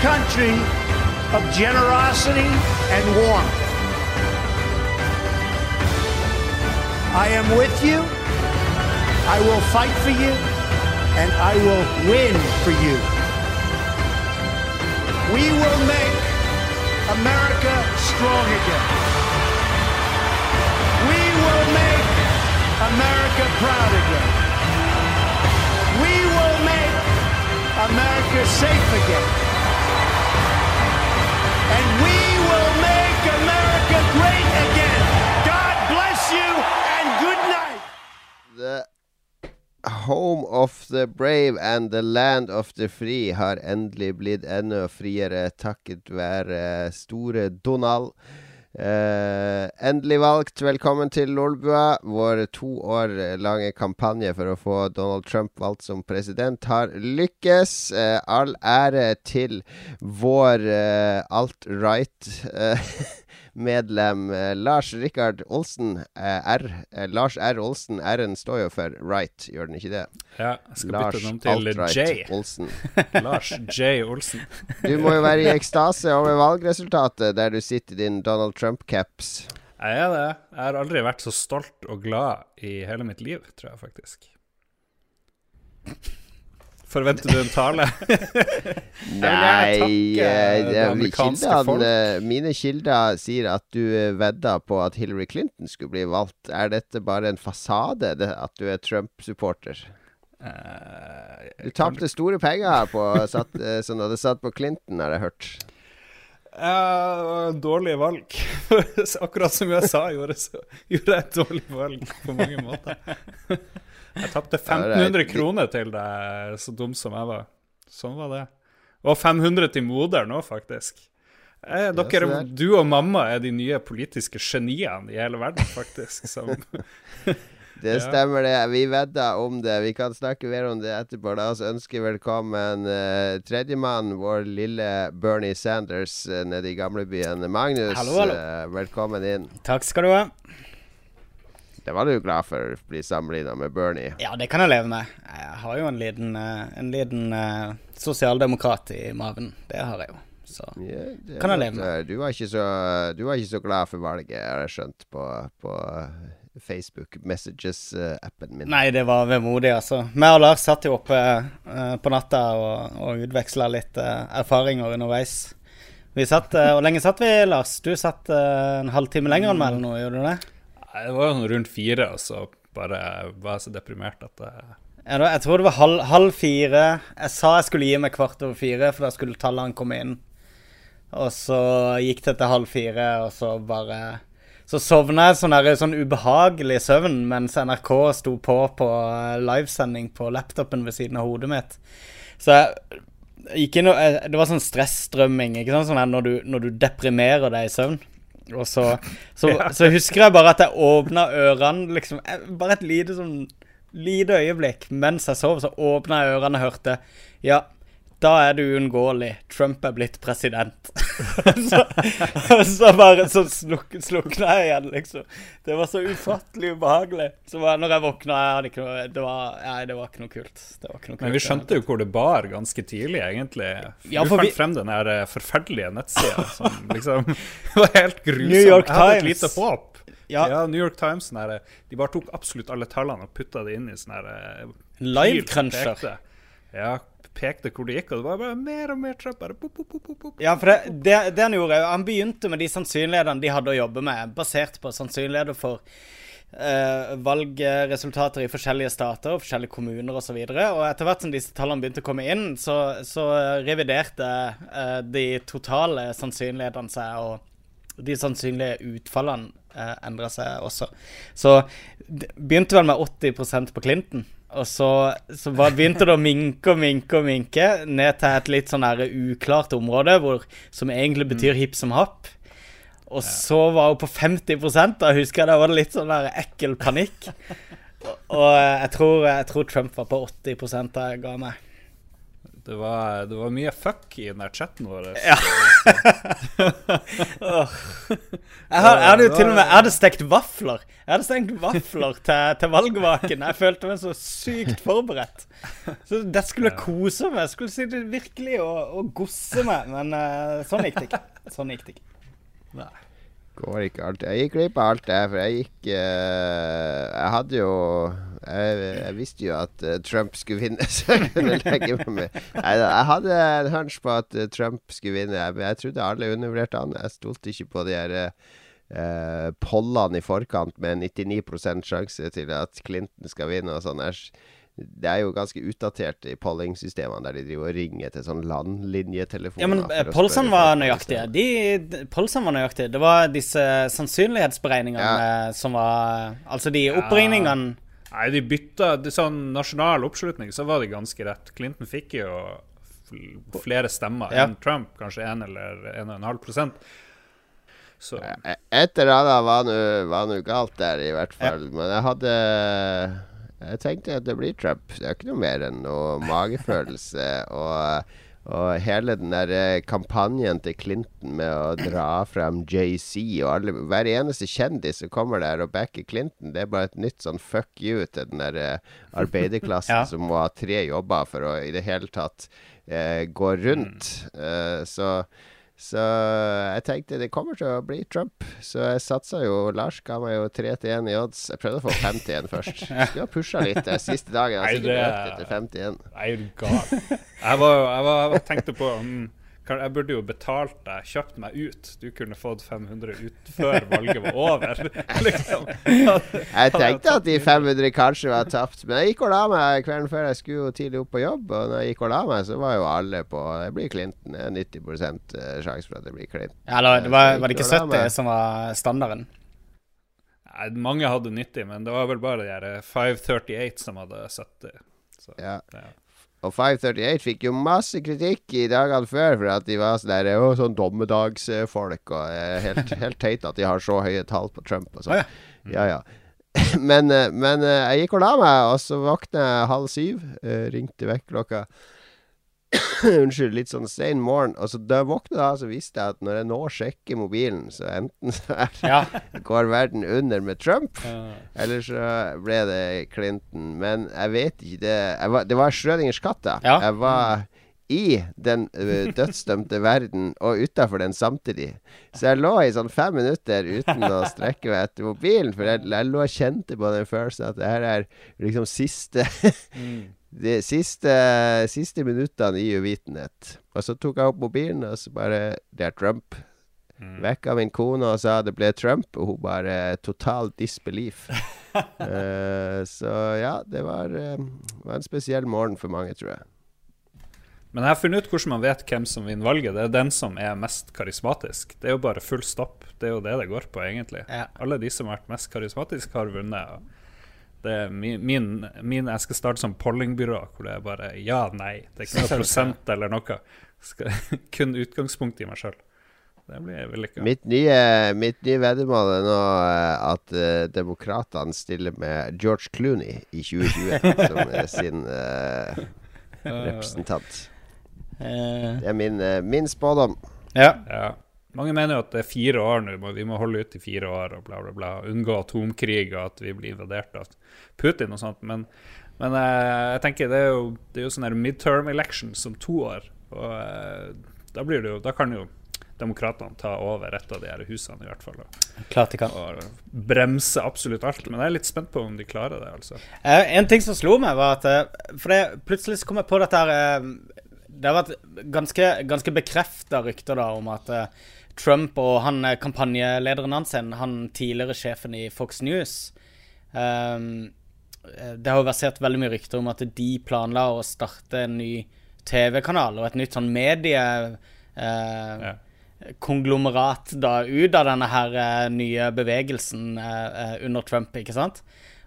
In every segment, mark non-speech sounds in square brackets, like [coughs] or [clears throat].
country of generosity and warmth. I am with you. I will fight for you. And I will win for you. We will make America strong again. We will make America proud again. We will make America safe again. And we will make America great again. God bless you and good night. The home of the brave and the land of the free har endelig blitt enda friere takket være store Donald. Eh, endelig valgt. Velkommen til Lolbua. Vår to år lange kampanje for å få Donald Trump valgt som president har lykkes. Uh, all ære til vår uh, alt-right [laughs] medlem eh, Lars Rikard Olsen eh, R. Eh, Lars R. Olsen. R-en står jo for right, gjør den ikke det? Ja, jeg skal Lars bytte navn til J. Olsen. [laughs] Lars J. Olsen. Du må jo være i ekstase over valgresultatet, der du sitter i din Donald Trump-caps. Jeg er det. Jeg har aldri vært så stolt og glad i hele mitt liv, tror jeg faktisk. Forventer du en tale? [laughs] Nei takke eh, kildene, folk. eh, Mine kilder sier at du eh, vedda på at Hillary Clinton skulle bli valgt. Er dette bare en fasade, det, at du er Trump-supporter? Uh, Du tapte store penger på satt, [laughs] som du hadde satt på Clinton, har jeg hørt. Et dårlig valg. [laughs] Akkurat som USA gjorde, så gjorde jeg et dårlig valg på mange måter. Jeg tapte Ja, det er- 1500 kroner til deg, så dum som jeg var. Sånn var det. Og 500 til moderen òg, faktisk. Eh, dere, ja, du og mamma er de nye politiske geniene i hele verden, faktisk. Som, [laughs] Det stemmer, det. Vi vedda om det. Vi kan snakke mer om det etterpå. La oss ønske velkommen uh, tredjemann, vår lille Bernie Sanders uh, nede i gamlebyen. Magnus, Hallo, hallo. eh, velkommen inn. Takk skal du ha. Det var du glad for å bli sammenligna med Bernie. Ja, det kan jeg leve med. Jeg har jo en liten, eh, en liten eh, sosialdemokrat i maven. Det har jeg jo. Så yeah, det Kan jeg leve med. Du var så, du var ikke så glad for valget, har jeg skjønt, på, på Facebook Messages-appen min. Nei, det var vemodig, altså. Vi og Lars satt jo oppe eh, på natta og, og utveksla litt eh, erfaringer underveis. Vi satt, eh, Hvor lenge satt vi, Lars? Du satt eh, en halvtime lenger enn meg, eller noe, gjorde du det? Nei, det var jo sånn rundt fire, og så bare var jeg så deprimert at jeg jeg tror det var halv, halv fire. Jeg sa jeg skulle gi meg kvart over fire, for da skulle tallene komme inn. Og så gikk det til halv fire, og så bare Så sovna jeg sånn, der, sånn ubehagelig søvn mens NRK sto på på livesending på laptopen ved siden av hodet mitt. Så jeg gikk inn og eh, Det var sånn stressstrømming, ikke sant? Sånn når du, når du deprimerer deg i søvn. Og så, så, [laughs] så husker jeg bare at jeg åpna ørene, liksom. Bare et lite sånn lite øyeblikk mens jeg sov, så åpna jeg ørene og hørte Ja, da er det uunngåelig. Trump er blitt president. [laughs] så, så bare så sluk, slukna jeg igjen, liksom. Det var så ufattelig ubehagelig. Så var, når jeg våkna, jeg noe Det var, nei, det var ikke noe kult. Det var ikke noe kult. Men vi skjønte jo hvor det bar ganske tidlig, egentlig. Ja, du fant vi- frem den der eh, forferdelige nettsida som [laughs] liksom var helt grusom. New York Times. Jeg hadde et lite håp. Ja. Ja, New York Times der, De bare tok absolutt alle tallene og putta det inn i sånn her eh, Live pil som cruncher. Ja, pekte hvor det gikk, og det var bare mer og mer Trump. Bare pop, pop, pop. Ja, for det, det, det han gjorde Han begynte med de sannsynlighetene de hadde å jobbe med, basert på sannsynligheter for eh, valgresultater i forskjellige stater og forskjellige kommuner osv. Og, så og etter hvert som disse tallene begynte å komme inn, så, så reviderte eh, de totale sannsynlighetene seg, og de sannsynlige utfallene eh, endra seg også. Så det begynte vel med 80% på Clinton. Og så, så bare begynte det å minke og minke og minke ned til et litt sånn der uklart område, hvor, som egentlig betyr hipp som happ. Og så var hun på 50 Da husker jeg det var litt sånn der ekkel panikk. [laughs] Og, og jeg, tror, jeg tror Trump var på 80 da jeg ga meg. Det var, det var mye fuck i den der chatten vår. Ja. [laughs] Åh. jeg, har, jeg hadde jo til og med Jeg hadde stekt vafler. Jeg hadde stekt vafler til, til valgvaken. Jeg følte meg så sykt forberedt. Så det skulle kose meg. Jeg skulle sitte virkelig og, og gosse meg. Men uh, sånn gikk det ikke. Sånn gikk det ikke. Nei. Går ikke alltid. Jeg gikk glipp av alt det, for jeg gikk uh, Jeg hadde jo jeg, jeg visste jo at eh, Trump skulle vinne, [laughs] så jeg kunne legge meg med. Jeg, jeg hadde en hunch på at eh, Trump skulle vinne, jeg, jeg trodde alle undervurderte han. Jeg stolte ikke på de her uh, pollene i forkant med 99 sjanse til at Clinton skal vinne og sånn. Det er jo ganske utdatert i pollingsystemene, der de driver og ringer til sånn landlinjetelefoner. Ja, men for Polson var nøyaktige. De, de, Polson var nøyaktige. Det var disse sannsynlighetsberegningene Ja. som var Altså de oppringningene Nei, de bytta de, Sånn nasjonal oppslutning, så var det ganske rett. Clinton fikk jo flere stemmer Ja. enn Trump, kanskje 1 eller 1,5 prosent. Så E- Et eller annet var nå- galt der, i hvert fall. Men jeg hadde Jeg tenkte at det blir Trump. Det er ikke noe mer enn noe magefølelse. og, og hele den der eh, kampanjen til Clinton med å dra frem JC og alle Hver eneste kjendis som kommer der og backer Clinton, det er bare et nytt sånn fuck you til den der eh, [laughs] arbeiderklassen Ja. som må ha tre jobber for å i det hele tatt eh, gå rundt. Eh, så så jeg tenkte det kommer til å bli Trump. Så jeg satsa jo Lars ga meg jo 3 til 1 i odds. Jeg prøvde å få 5 til 1 først. Skulle ha pusha litt den siste dagen. Nei, Jeg sikkert det- økt til 5 til 1. Nei, er du gal? Jeg, var, jeg, var, jeg tenkte på mm, kan- Jeg burde jo betalt deg, kjøpt meg ut. Du kunne fått 500 ut før valget var over. [laughs] liksom. Jeg tenkte at de 500 kanskje var tapt, men jeg gikk og la meg kvelden før. Jeg skulle jo tidlig opp på jobb, og når jeg gikk og la meg, så var jo alle på Det blir Clinton. Det er 90% sjanse for at det blir Clinton. Eller det var, var det ikke og la 70 som var standarden? Nei, mange hadde 90, men det var vel bare de 538 som hadde 70. Så, Ja. ja. Og 538 fikk jo masse kritikk i dagene før for at de var sånn der Å, sånn dommedagsfolk, og eh, helt, [laughs] helt teit at de har så høye tall på Trump og sånn. Å, ja. ja, [laughs] Men, eh, men eh, jeg gikk og la meg, og så våkna jeg halv syv. eh, ringte vekkerklokka. [coughs] Unnskyld, litt sånn sein morgen. Og så da jeg våkna da, så visste jeg at når jeg nå sjekker mobilen, så enten så er, Ja. [laughs] går verden under med Trump, Ja. eller så ble det Clinton. Men jeg vet ikke det var, Det var Schrødingers katt, da. Ja. Jeg var i den dødsdømte [laughs] verden og utafor den samtidig. Så jeg lå i sånn fem minutter uten å strekke meg etter mobilen. For jeg, jeg lå og kjente på den følelsen at det her er liksom siste De siste, siste minuttene i uvitenhet. Og så tok jeg opp mobilen, og så bare Det er Trump. Vekka min kone og sa det ble Trump, og hun bare total disbelief. uh, [laughs] så ja, det var, uh, var en spesiell morgen for mange, tror jeg. Men jeg har funnet ut hvordan man vet hvem som vinner valget. Det er den som er mest karismatisk. Det er jo bare full stopp. Det er jo det det går på, egentlig. Ja. Alle de som har vært mest karismatiske, har vunnet. Det er min, min, min Jeg skal starte som pollingbyrå, hvor det er bare ja, nei. Det er ikke noe [laughs] prosent eller noe. Skal, [laughs] kun utgangspunkt i meg sjøl. Det blir vellykka. Mitt nye, mitt nye veddemål er nå eh, at uh, demokratene stiller med George Clooney i 2020 [laughs] som er sin uh, representant. Eh, Det er min, uh, min spådom. ja. Ja. Mange mener jo at det er fire år nå, vi må holde ut i fire år og bla, bla, bla. Unngå atomkrig og at vi blir invadert av Putin og sånt. Men, men eh, jeg tenker det er jo, det er jo sånn midterm elections om to år. Og eh, da, blir det jo, da kan jo demokratene ta over et av de her husene, i hvert fall. Klart de kan. og bremse absolutt alt. Men jeg er litt spent på om de klarer det, altså. Eh, en ting som slo meg, var at eh, For det, plutselig så kom jeg på dette her Det har vært ganske, ganske bekrefta rykter da om at eh, Trump og han eh, kampanjelederen hans, han tidligere sjefen i Fox News eh, Det har jo versert veldig mye rykter om at de planla å starte en ny TV-kanal og et nytt sånn medie... Uh, Ja. konglomerat da ut av denne her uh, nye bevegelsen under Trump, ikke sant?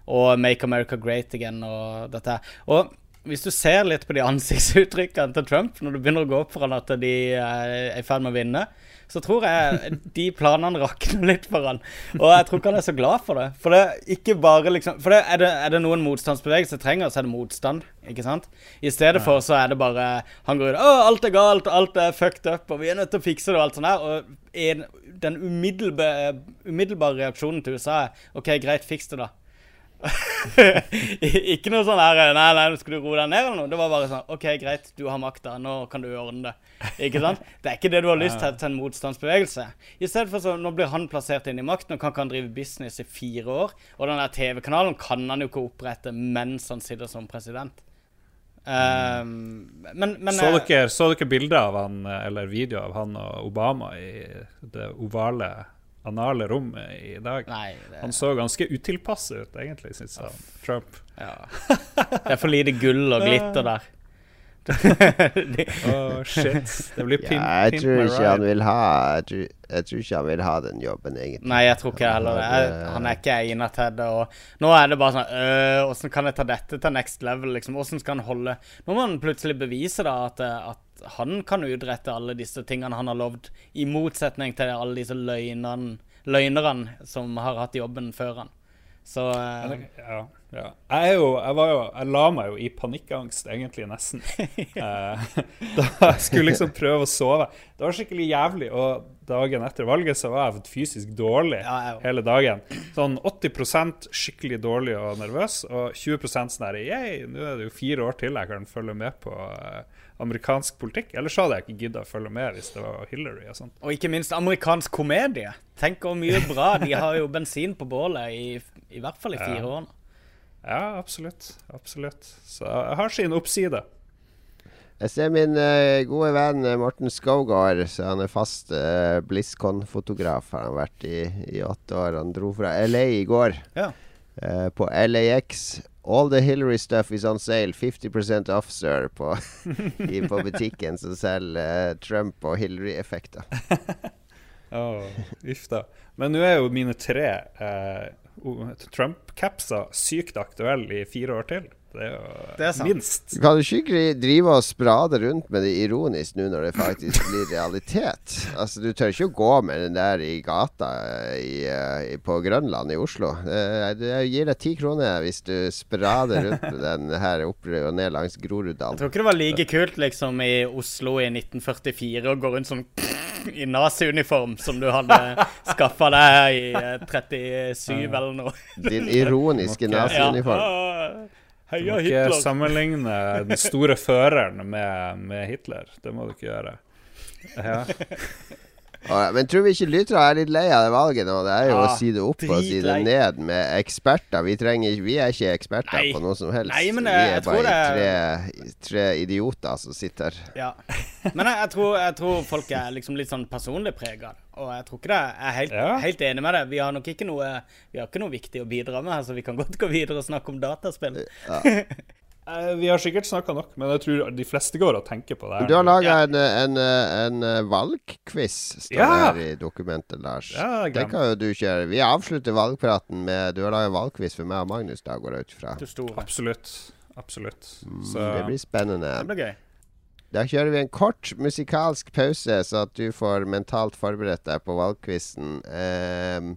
Og Make America Great Again og dette her. Og hvis du ser litt på de ansiktsuttrykkene til Trump når du begynner å gå opp for han at de er i ferd med å vinne, så tror jeg de planene rakner litt for han. Og jeg tror ikke han er så glad for det. For det er ikke bare liksom For det, er, det, er det noen motstandsbevegelse trenger, så er det motstand. Ikke sant? I stedet for så er det bare Han går ut 'Å, alt er galt, alt er fucked up, og vi er nødt til å fikse det', og alt sånt der. Og en, den umiddelbare, umiddelbare reaksjonen til USA er 'OK, greit, fiks det, da'. [laughs] ikke noe sånn her Nei, nei, skal du roe deg ned eller noe. Det var bare sånn OK, greit, du har makta. Nå kan du ordne det. Ikke sant? Det er ikke det du har lyst til til en motstandsbevegelse. I stedet for så, Nå blir han plassert inn i makten og kan ikke han drive business i fire år. Og den der TV-kanalen kan han jo ikke opprette mens han sitter som president. Um, men, men så, dere, så dere bilder av han, eller video av han og Obama i det ovale anale rommet i dag. Nei, det... Han så ganske utilpasset ut, egentlig, syns jeg. Trump. Ja. [laughs] Det er for lite gull og glitter der. oh, shit. Det blir pimp, ja, jeg tror ikke han vil ha jeg tror, jeg tror, ikke han vil ha den jobben, egentlig. Nei, jeg tror ikke heller Jeg, Han er ikke egnet til det. Og nå er det bare sånn øh, Åssen kan jeg ta dette til next level? Liksom? Åssen skal han holde Nå må han plutselig bevise da at, at han kan utrette alle disse tingene han har lovd, i motsetning til alle disse løgnene, løgnerne som har hatt jobben før han. Så uh, ja, ja. Jeg, jo, jeg, jo, jeg, la meg jo i panikkangst, egentlig, nesten. uh, [laughs] [laughs] da jeg skulle liksom prøve å sove. Det var skikkelig jævlig. Og dagen etter valget så var jeg fysisk dårlig ja, hele dagen. Sånn 80% skikkelig dårlig og nervøs, og 20% sånn her Yeah, nå er det jo fire år til jeg kan følge med på uh, amerikansk politikk. Ellers hadde jeg ikke gidda å følge med hvis det var Hillary og sånt. Og ikke minst amerikansk komedie. Tenk hvor mye bra. De har jo bensin på bålet i, i hvert fall i fire ja. år. Ja, absolutt. Absolutt. Så jeg har sin oppside. Jeg ser min uh, gode venn eh, Morten Skaugard, så han er fast uh, BlizzCon-fotograf. Har han vært i, i åtte år. Han dro fra LA i går. Ja. Uh, på LAX All the Hillary stuff is on sale. 50% off, sir, på, i, på [laughs] butikken som selger uh, Trump- og Hillary-effekter. [laughs] oh, Uff da. Men nå er jo mine tre uh, Trump-capser sykt aktuelle i fire år til. Det er jo det er minst. Kan du ikke drive og sprade rundt med det ironisk nå når det faktisk blir realitet? Altså, Du tør ikke å gå med den der i gata i, i, på Grønland i Oslo. Jeg gir deg ti kroner hvis du sprader rundt med den her opp og ned langs Groruddalen. Jeg tror ikke det var like kult liksom i Oslo i 1944 å gå rundt sånn i naziuniform som du hadde skaffa deg i 37 eller noe. Din ironiske naziuniform. Ja. Du må ikke sammenligne den store føreren med, med, Hitler. Det må du ikke gjøre. Ja. [laughs] men tror vi ikke lyttere er litt lei av det valget nå? Det er jo ja, å si det opp og si det ned med eksperter. Vi, trenger, vi er ikke eksperter Nei. på noe som helst. Nei, men, vi er bare er... tre, tre, idioter som sitter Ja. Men jeg, jeg, tror, jeg, tror, folk er liksom litt sånn personlig prega. Og jeg tror ikke det. Jeg er helt, ja. helt, enig med det. Vi har nok ikke noe Vi har ikke noe viktig å bidra med her, så vi kan godt gå videre og snakke om dataspill. Ja. [laughs] Eh, vi har sikkert snakka nok, men jeg tror de fleste går og tenker på det. her Du har laga en, en, en, valgquiz, står ja. her i dokumentet, Lars. Ja, det kan jo du kjøre. Vi avslutter valgpraten med Du har laga valgquiz for meg og Magnus, da går jeg ut ifra. Absolutt. Absolutt. Mm, det blir spennende. Det blir gøy. Da kjører vi en kort musikalsk pause, så at du får mentalt forberedt deg på valgquizen. Um,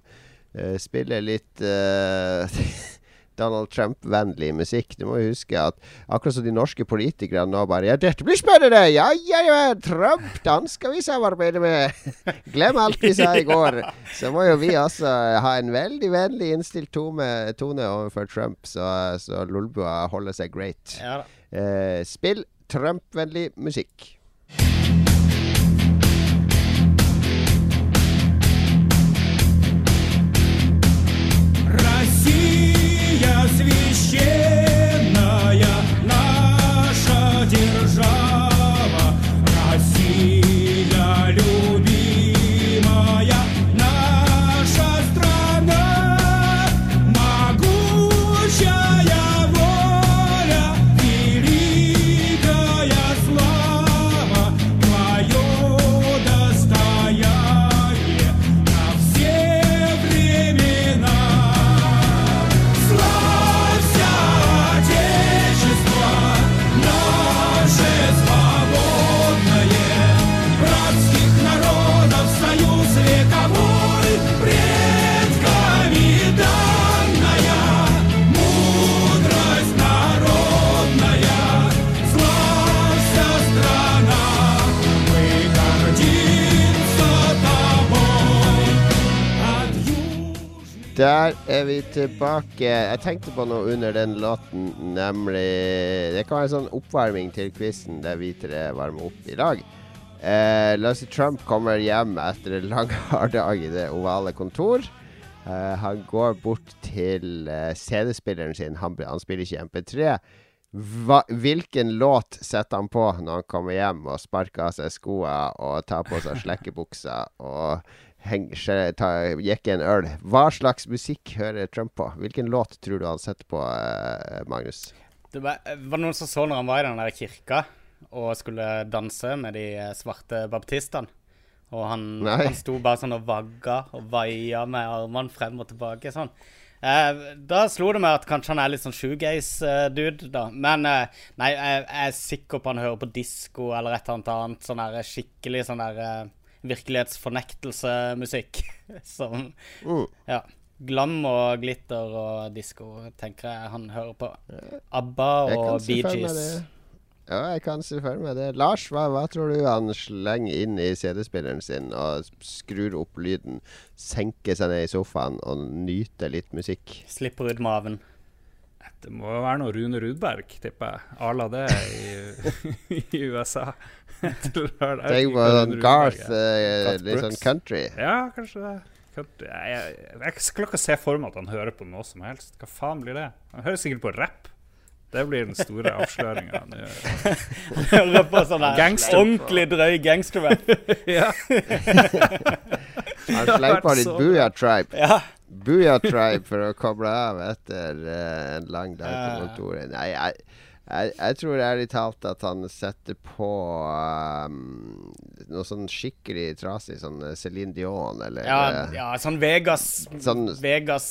uh, spille litt uh, [laughs] Donald Trump-vennlig musikk. Du må huske at akkurat som de norske politikerne nå bare Ja, dette blir spennende! Ja, ja, ja! Trump, den skal vi samarbeide med! [laughs] Glem alt vi sa i går. Så må jo vi også ha en veldig vennlig innstilt tone, tone overfor Trump, så, så Lolbua holder seg great. Ja, uh, spill Trump-vennlig musikk. Yeah. Der er vi tilbake. Jeg tenkte på noe under den låten, nemlig Det kan være en sånn oppvarming til quizen der vi tre varmer opp i dag. Eh, Lucy Trump kommer hjem etter en lang, [laughs] hard dag i det ovale kontor. Eh, han går bort til eh, CD-spilleren sin. Han, han, spiller ikke MP3. Hva, hvilken låt setter han på når han kommer hjem og sparker av seg skoene og tar på seg [laughs] slekkebuksa og jekke en øl. Hva slags musikk hører Trump på? Hvilken låt tror du han setter på, eh, Magnus? Det var, var noen som så når han var i den der kirka og skulle danse med de eh, svarte baptistene. Og han, han sto bare sånn og vagga og vaia med armene frem og tilbake sånn. Eh, da slo det meg at kanskje han er litt sånn shoegaze-dude, da. Men eh, nei, jeg, jeg, er sikker på han hører på disko eller et eller annet annet. Sånn der skikkelig sånn der eh, virkelighetsfornektelse-musikk. [laughs] Som uh. Ja. Glam og glitter og disko, tenker jeg han hører på. ABBA og Bee Gees. Ja, jeg kan se for meg det. Lars, hva, hva, tror du han slenger inn i CD-spilleren sin og skrur opp lyden, senker seg ned i sofaen og nyter litt musikk? Slipper ut maven. Det må jo være noe Rune Rudberg, tipper jeg. À la det i, [laughs] i USA. [laughs] Tenk på sånn Garth, uh, litt sånn country. Ja, kanskje det. Country. Jeg, jeg, jeg, klarer ikke se for meg at han hører på noe som helst. Hva faen blir det? Han hører sikkert på rapp. Det blir den store [laughs] avsløringa. Hører på sånn ordentlig drøy gangsterrap. ja. han slenger på litt Booyah Tribe. Ja. Booyah Tribe for å koble av etter uh, en lang dag på kontoret. Nei, jeg jeg, jeg, tror ærlig talt at han setter på um, noe sånn skikkelig trasig, sånn eh, Céline Dion eller Ja, uh, ja sånn Vegas-band. Sånn, Vegas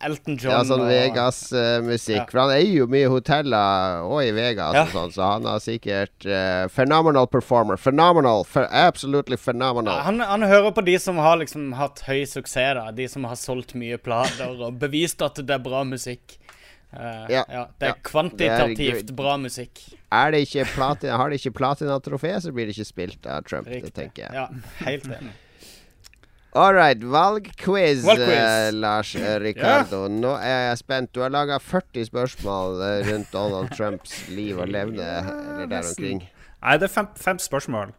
Elton John. Ja, sånn Vegas-musikk. Uh. For han eier jo mye hoteller òg i Vegas, ja. og sånn, så han har sikkert uh, Phenomenal performer. Phenomenal. For, absolutely phenomenal. Ja, han, han, hører på de som har liksom hatt høy suksess, da. De som har solgt mye plater og bevist at det er bra musikk. Uh, ja, ja, Det er kvantitativt det er, bra musikk. Er det ikke platina, har de ikke platinatrofé, så blir det ikke spilt av Trump. Riktig. Det tenker jeg. Ja, helt enig. All right, valgquiz, Valgquiz. Uh, Lars Ricardo. Ja. Nå er jeg spent. Du har laga 40 spørsmål uh, rundt Donald Trumps liv og levne, eller der omkring. Nei, det er fem, fem spørsmål.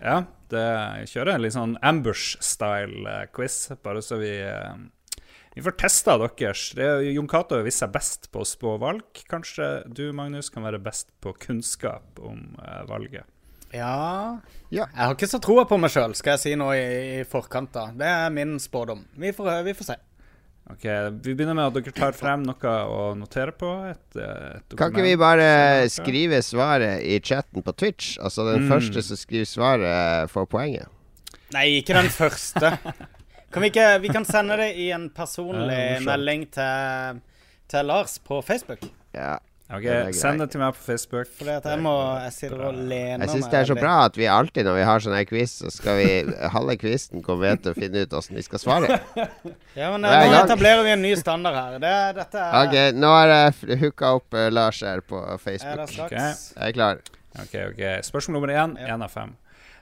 Ja, det, jeg kjører en litt sånn ambush-style quiz, bare så vi vi får testa deres. Jon Cato har vist seg best på å spå valg. Kanskje du, Magnus, kan være best på kunnskap om valget? Ja. ja. Jeg har ikke så troa på meg sjøl, skal jeg si nå i, i forkant. da. Det er min spådom. Vi får, vi får, se. Ok, Vi begynner med at dere tar frem noe å notere på. Et, et kan ikke vi bare skrive svaret i chatten på Twitch? Altså den mm. første som skriver svaret, får poenget. Nei, ikke den første. Kan vi, ikke, vi kan sende det i en personlig ja, melding til, til, Lars på Facebook. Ja. Ok, Send det til meg på Facebook. At jeg må Jeg sitter og lener Jeg syns det er så bra at vi alltid når vi har sånn her quiz, så skal vi [laughs] halve quizen komme ved til å finne ut åssen vi skal svare. [laughs] ja, men nå etablerer vi en ny standard her. Det, dette er Ok, nå har jeg hooka opp uh, Lars her på Facebook. Er? Okay. Jeg er klar. Ok, ok Spørsmål nummer én. Én ja. av fem.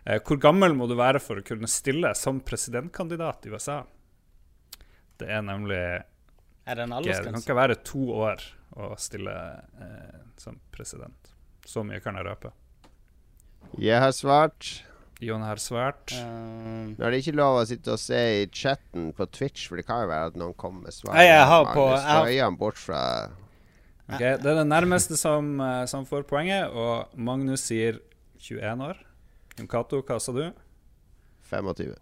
Uh, hvor gammel må du være for å kunne stille som presidentkandidat i USA? Det er nemlig Er det en aldersgrense? Det kan ikke være to år å stille eh, som president. Så mye kan jeg røpe. Jeg har svart. Jon har svart. Uh, Nå er det ikke lov å sitte og se i chatten på Twitch, for det kan jo være at noen kommer med svar. Jeg har på Magnus, bort fra okay, Det er det nærmeste som, eh, som får poenget, og Magnus sier 21 år. Jon Cato, hva sa du? 25.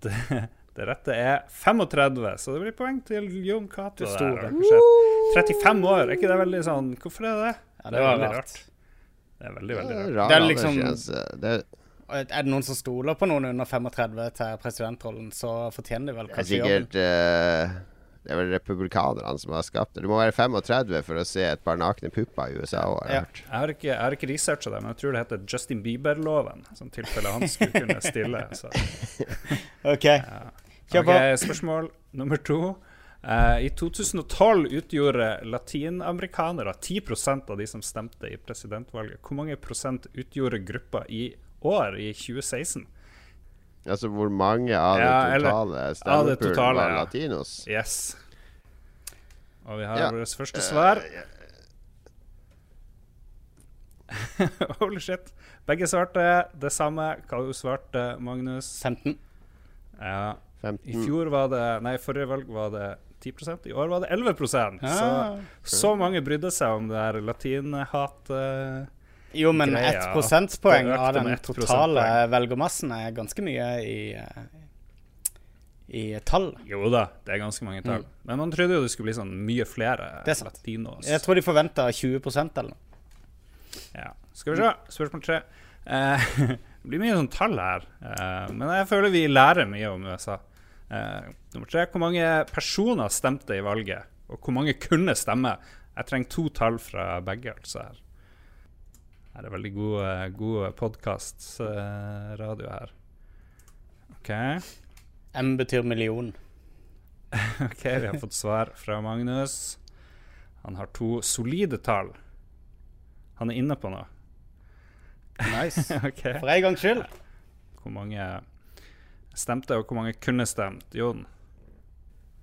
Det, [laughs] det, rette er 35, så det blir poeng til Jon Cato. 35 år, er ikke det veldig sånn Hvorfor er det det? Ja, det, var rart. Det er veldig, veldig rart. Det er liksom det er det noen som stoler på noen under 35 til presidentrollen, så fortjener de vel kanskje sikkert. Uh, det er vel republikanerne som har skapt det. Du må være 35 for å se et par nakne pupper i USA. Har jeg, ja. jeg har ikke, jeg har ikke researcha det, men jeg tror det heter Justin Bieber-loven. Som tilfelle han skulle kunne stille. [laughs] OK. Ja. Kjør på. Okay, spørsmål nummer to. Uh, I 2012 utgjorde latinamerikanere 10% av de som stemte i presidentvalget. Hvor mange prosent utgjorde gruppa i år, i 2016? Altså hvor mange av Ja, det totale av det var ja. latinos? Yes. Og vi har Ja. vårt første svar. Eh, [laughs] Holy shit. Begge svarte det samme. Hva du svarte, Magnus? 15. Ja. I fjor var det Nei, forrige valg var det 10% I år var det 11% Så, Ah. så mange brydde seg om det der latinhat... eh, Jo, men Greia, ett prosentpoeng av den totale velgermassen er ganske mye i, i tall. Jo da, det er ganske mange tall. Men man trodde jo det skulle bli sånn mye flere Mm. Er latinos. Jeg tror de forventa 20% eller noe. Ja. Skal vi se. Spørsmål tre. Eh, [laughs] det blir mye sånn tall her, eh, men jeg føler vi lærer mye om USA. Eh, nummer tre. Hvor mange personer stemte i valget, og hvor mange kunne stemme? Jeg trenger to tall fra begge, altså. Her Her er veldig god, god podkastradio her. OK. M betyr million. [laughs] Ok, Vi har fått svar fra Magnus. Han har to solide tall. Han er inne på noe. Nice. [laughs] okay. For en gangs skyld. Hvor mange stemte, og hvor mange kunne stemt? Jon?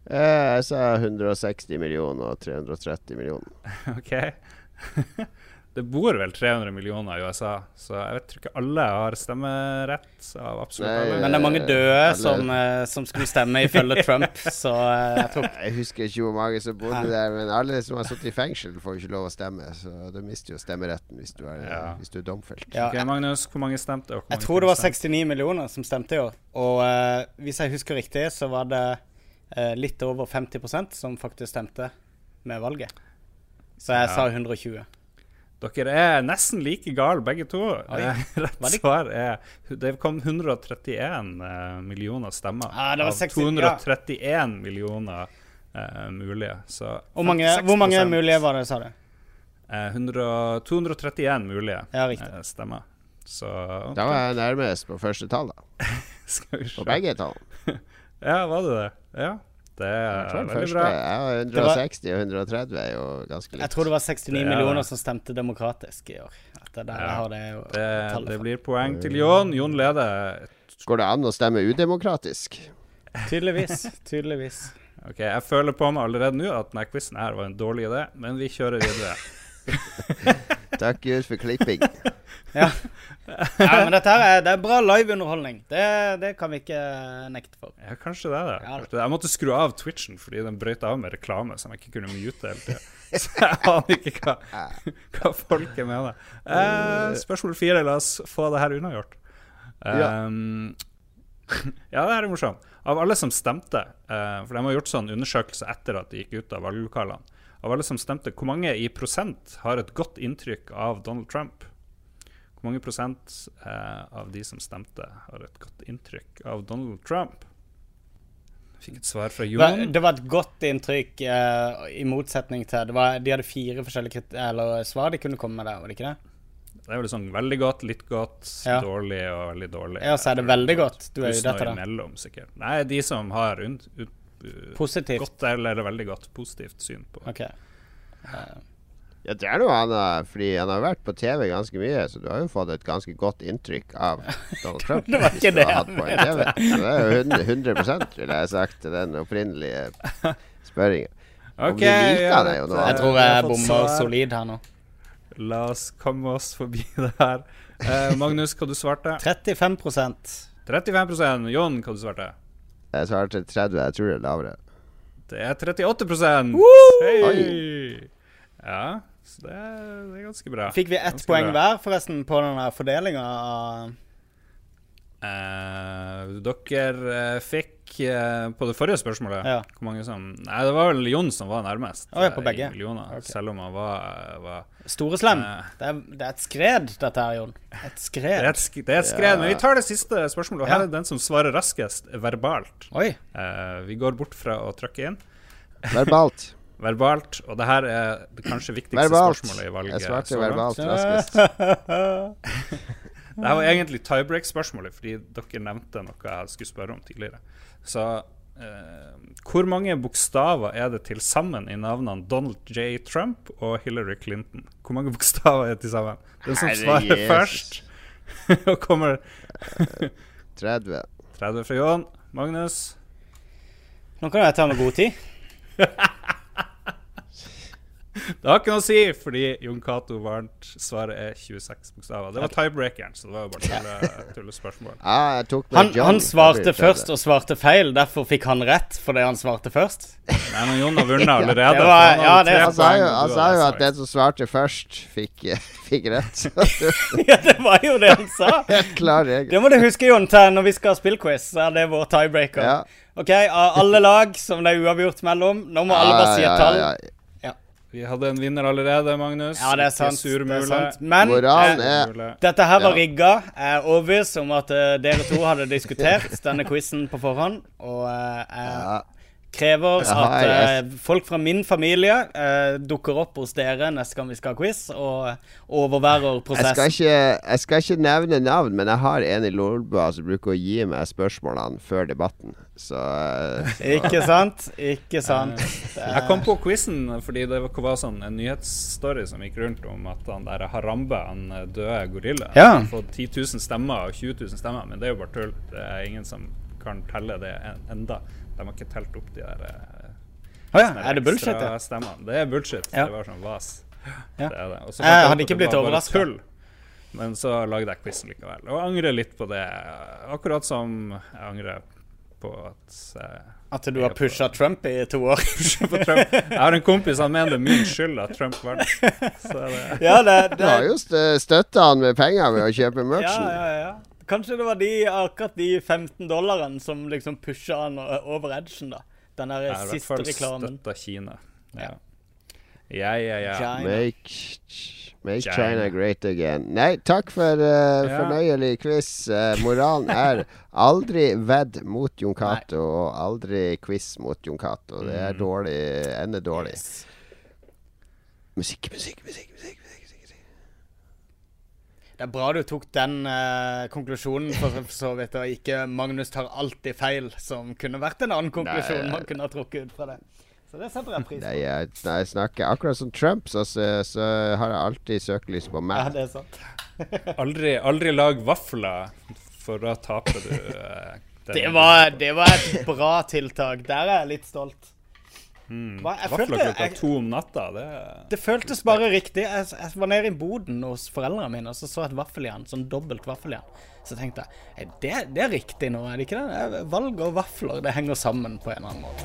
Eh, Jeg sa 160 millioner og 330 millioner. [laughs] OK. [laughs] Det bor vel 300 millioner i USA, så jeg vet tror ikke alle har stemmerett av absolutt Nei, alle. Men det er mange døde Alle- som, eh, som skulle stemme ifølge [laughs] Trump, så eh, jeg tror Jeg husker ikke hvor mange som bodde der, men alle som har sittet i fengsel, får ikke lov å stemme. Så du mister jo stemmeretten hvis du er, Ja. hvis du er domfelt. ja, Ok, Magnus, hvor mange stemte? Og hvor Jeg tror det var 69 millioner som stemte i år. Og uh, hvis jeg husker riktig, så var det uh, litt over 50% som faktisk stemte med valget. Så jeg Ja. sa 120. Dere er nesten like gale, begge to. Eh, [laughs] Rett svar er Det kom 131 eh, millioner stemmer Ah, det var av 60 231 millioner eh, mulige. Så Hvor mange, hvor mange mulige var det, sa du? Eh, 100, 231 mulige Ja, eh, stemmer. Så Da var jeg nærmest på første tall, da. [laughs] skal vi se. På begge tallene. [laughs] Ja, var det det? Ja. Det er veldig første bra. var- 160 og 130 er jo ganske likt. Jeg tror det var 69 Det er- millioner som stemte demokratisk i år. Det der Ja. har det jo Det, det blir poeng til Jon. Jon leder. Går det an å stemme udemokratisk? Tydeligvis. Tydeligvis. Ok, Jeg føler på meg allerede nå at denne quizen her var en dårlig idé, men vi kjører videre. [laughs] Takk Gud for klipping. Ja. [laughs] ja, men dette her er, det er bra liveunderholdning. Det, det kan vi ikke nekte for. Ja, kanskje det er det. Ja, Jeg måtte skru av Twitchen fordi den brøyt av med reklame som jeg ikke kunne mute hele tida. [laughs] Så jeg aner ikke hva, [laughs] hva folket mener. Eh, spørsmål fire. La oss få det her unnagjort. Ja. Um, ja, det her er morsomt. Av alle som stemte, eh, for de har gjort sånn undersøkelse etter at de gikk ut av valglokalene, av alle som stemte, hvor mange i prosent har et godt inntrykk av Donald Trump? Mange prosent eh, av de som stemte, har et godt inntrykk av Donald Trump? Fikk et svar fra Jon. det var et godt inntrykk, eh, i motsetning til det var, De hadde fire forskjellige krit eller svar de kunne komme med der, var det ikke det? Det er vel sånn veldig godt, litt godt, Ja. dårlig og veldig dårlig. Ja, så er det veldig godt. Du er jo dette, da. imellom, sikkert. Nei, de som har und, ut, uh, godt eller veldig godt positivt syn på OK. Eh, Ja, det er noe annet, fordi han har vært på TV ganske mye, så du har jo fått et ganske godt inntrykk av [laughs] Donald Trump. Det var ikke det har hatt på en TV. Så det er jo 100, 100 ville jeg sagt til den opprinnelige spørringen. Ok, ja, det jo jeg tror jeg bommer solid her nå. La oss komme oss forbi [laughs] det her. Eh, Magnus, hva du svarte? 35% 35% Jon, hva du svarte? Jeg svarte 30, jeg tror det er lavere. Det er 38 Hei! Ja, så det er, det er ganske bra. Fikk vi ett Ganske poeng bra. hver, forresten, på den fordelinga av Eh, dere uh, fikk uh, på det forrige spørsmålet Ja. Hvor mange som Nei, det var vel Jon som var nærmest. Oh, ja, på begge. millioner, okay. Selv om han var, var Store Slem? Eh. Det, det er et skred, dette her, Jon. Et det, er et, sk- det er et skred. Men vi tar det siste spørsmålet. Og her Ja. er den som svarer raskest, verbalt. Oi. Eh, vi går bort fra å trykke inn. Verbalt. Verbalt. Og det her er det kanskje viktigste Verbalt. spørsmålet i valget. Jeg svarte så verbalt raskest. Det her var egentlig tiebreak-spørsmålet, fordi dere nevnte noe jeg skulle spørre om tidligere. Så eh, hvor mange bokstaver er det til sammen i navnene Donald J. Trump og Hillary Clinton? Hvor mange bokstaver er det til sammen? Den som svarer Jesus. først [laughs] og kommer [laughs] 30. 30 fra Jon. Magnus? Nå kan jeg ta med god tid. [laughs] Det har ikke noe å si, fordi Jon Cato vant. Svaret er 26 bokstaver. Det var tiebreakeren, så det var jo bare tulle, [laughs] tullespørsmål. Med Han, han svarte først og svarte feil, derfor fikk han rett fordi han svarte først. Nei, men Jon har vunnet [laughs] allerede. Det var- ja, det- Han sa jo, han sa jo at den som svarte først, fikk, [laughs] fikk rett. ja, det var jo det han sa. Klar regel. Det må du huske, Jon, til når vi skal ha spillquiz. Så er det vår tiebreaker. Ja. OK, av alle lag som det er uavgjort mellom, nå må alle bare si et tall. Ja, Ja, ja. Vi hadde en vinner allerede, Magnus. det er sant. Det er sant. Men eh, dette her var Ja. rigga. Jeg er overbevist om at uh, dere to hadde diskutert [laughs] denne quizen på forhånd. Og uh, jeg ja. Krever at eh, folk fra min familie eh, dukker opp hos dere neste gang vi skal ha quiz, og overværer Jeg skal, prosessen. ikke, jeg skal ikke nevne navn, men jeg har en i Lolbua som bruker å gi meg spørsmålene før debatten. Så så. [laughs] Ikke sant? Ikke sant? Jeg kom på quizen fordi det var sånn en nyhetsstory som gikk rundt om at han der Harambe, han eh, døde gorilla, Ja. har fått 10 000 stemmer og 20 000 stemmer, men det er jo bare tull. Det er ingen som kan telle det enda. De har ikke telt opp de der ah, ja, er det bullshit, ekstra det? stemmene. Det er bullshit. Ja. Det var sånn vas. Ja. Det er det. Og så Jeg hadde ikke blitt tull. Men så lagde jeg quizen likevel. Og angrer litt på det. Akkurat som jeg angrer på at jeg At du har pusha Trump i to år? [laughs] på Trump. Jeg har en kompis han mener det er min skyld at Trump vant. Så det, ja, det, du har jo st- støtta han med penger ved å kjøpe ja, ja, ja. Kanskje det var de, akkurat de 15 dollarene som liksom pusha han over edgen, da. Den der jeg har i hvert siste fall reklamen. støtta Kina. Ja, ja, ja. ja. China. Make, make China. China great again. Nei, takk for uh, Ja. fornøyelig quiz. Uh, moralen er aldri vedd mot Jon Cato, og aldri quiz mot Jon Cato. Det er Mm. dårlig. Ender dårlig. Yes. Musikk. musikk, musikk, musikk. Det er bra du tok den uh, konklusjonen, for så vidt, og ikke Magnus tar alltid feil, som kunne vært en annen konklusjon Nei. man kunne ha trukket ut fra det. Så det setter jeg pris Nei, på. jeg, nei, jeg snakker Akkurat som Trump, så, så, så har jeg alltid søkelys på meg. Ja, det er sant. [laughs] Aldri, aldri lag vafler, for da taper du. Uh, Det var, det var et bra tiltak. Der er jeg litt stolt. Mm. Jeg følte- jeg- to om natta, det Det føltes bare riktig. Jeg, jeg var nede i boden hos foreldrene mine og så så et vaffeljern. Sånn dobbelt vaffeljern. Så tenkte jeg "Er det, det er riktig nå, er det ikke det? Valg og vafler, det henger sammen på en eller annen måte.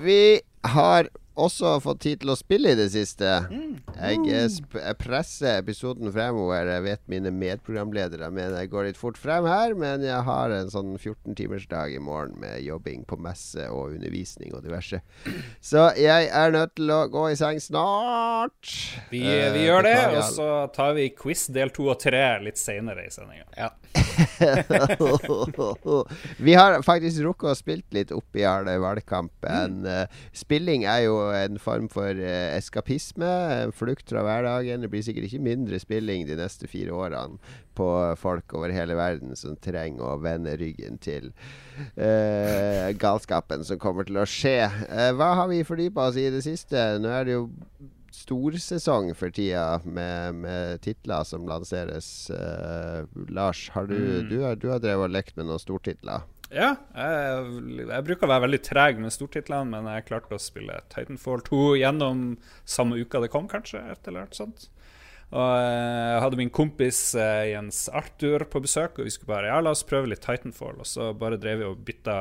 Vi har også fått tid til å spille i det siste. Mm. Jeg, eh, jeg presser episoden fremover. Jeg vet mine medprogramledere mener jeg går litt fort frem her, men jeg har en sånn 14 timers dag i morgen med jobbing på messe og undervisning og diverse. Så jeg er nødt til å gå i seng snart. Vi, Eh, vi gjør det, og så tar vi quiz del to og tre litt seinere i sendinga. Ja. [laughs] vi har faktisk rukket å spilt litt opp i all valgkampen. Mm. Uh, spilling er jo en form for uh, eskapisme. Flukt fra hverdagen. Det blir sikkert ikke mindre spilling de neste fire årene på folk over hele verden som trenger å vende ryggen til uh, galskapen som kommer til å skje. Uh, hva har vi fordypa oss i det siste? Nå er det jo storsesong for tida med, med titler som lanseres. Lars, har du, mm. du, har, du har drevet og lekt med noen stortitler? Ja, jeg, jeg, bruker å være veldig treg med stortitlene, men jeg klarte å spille Titanfall 2 gjennom samme uka det kom, kanskje. et eller annet sånt. Og eh, jeg hadde min kompis eh, Jens Arthur på besøk, og vi skulle bare ja, la oss prøve litt Titanfall. Og så bare drev vi og bytta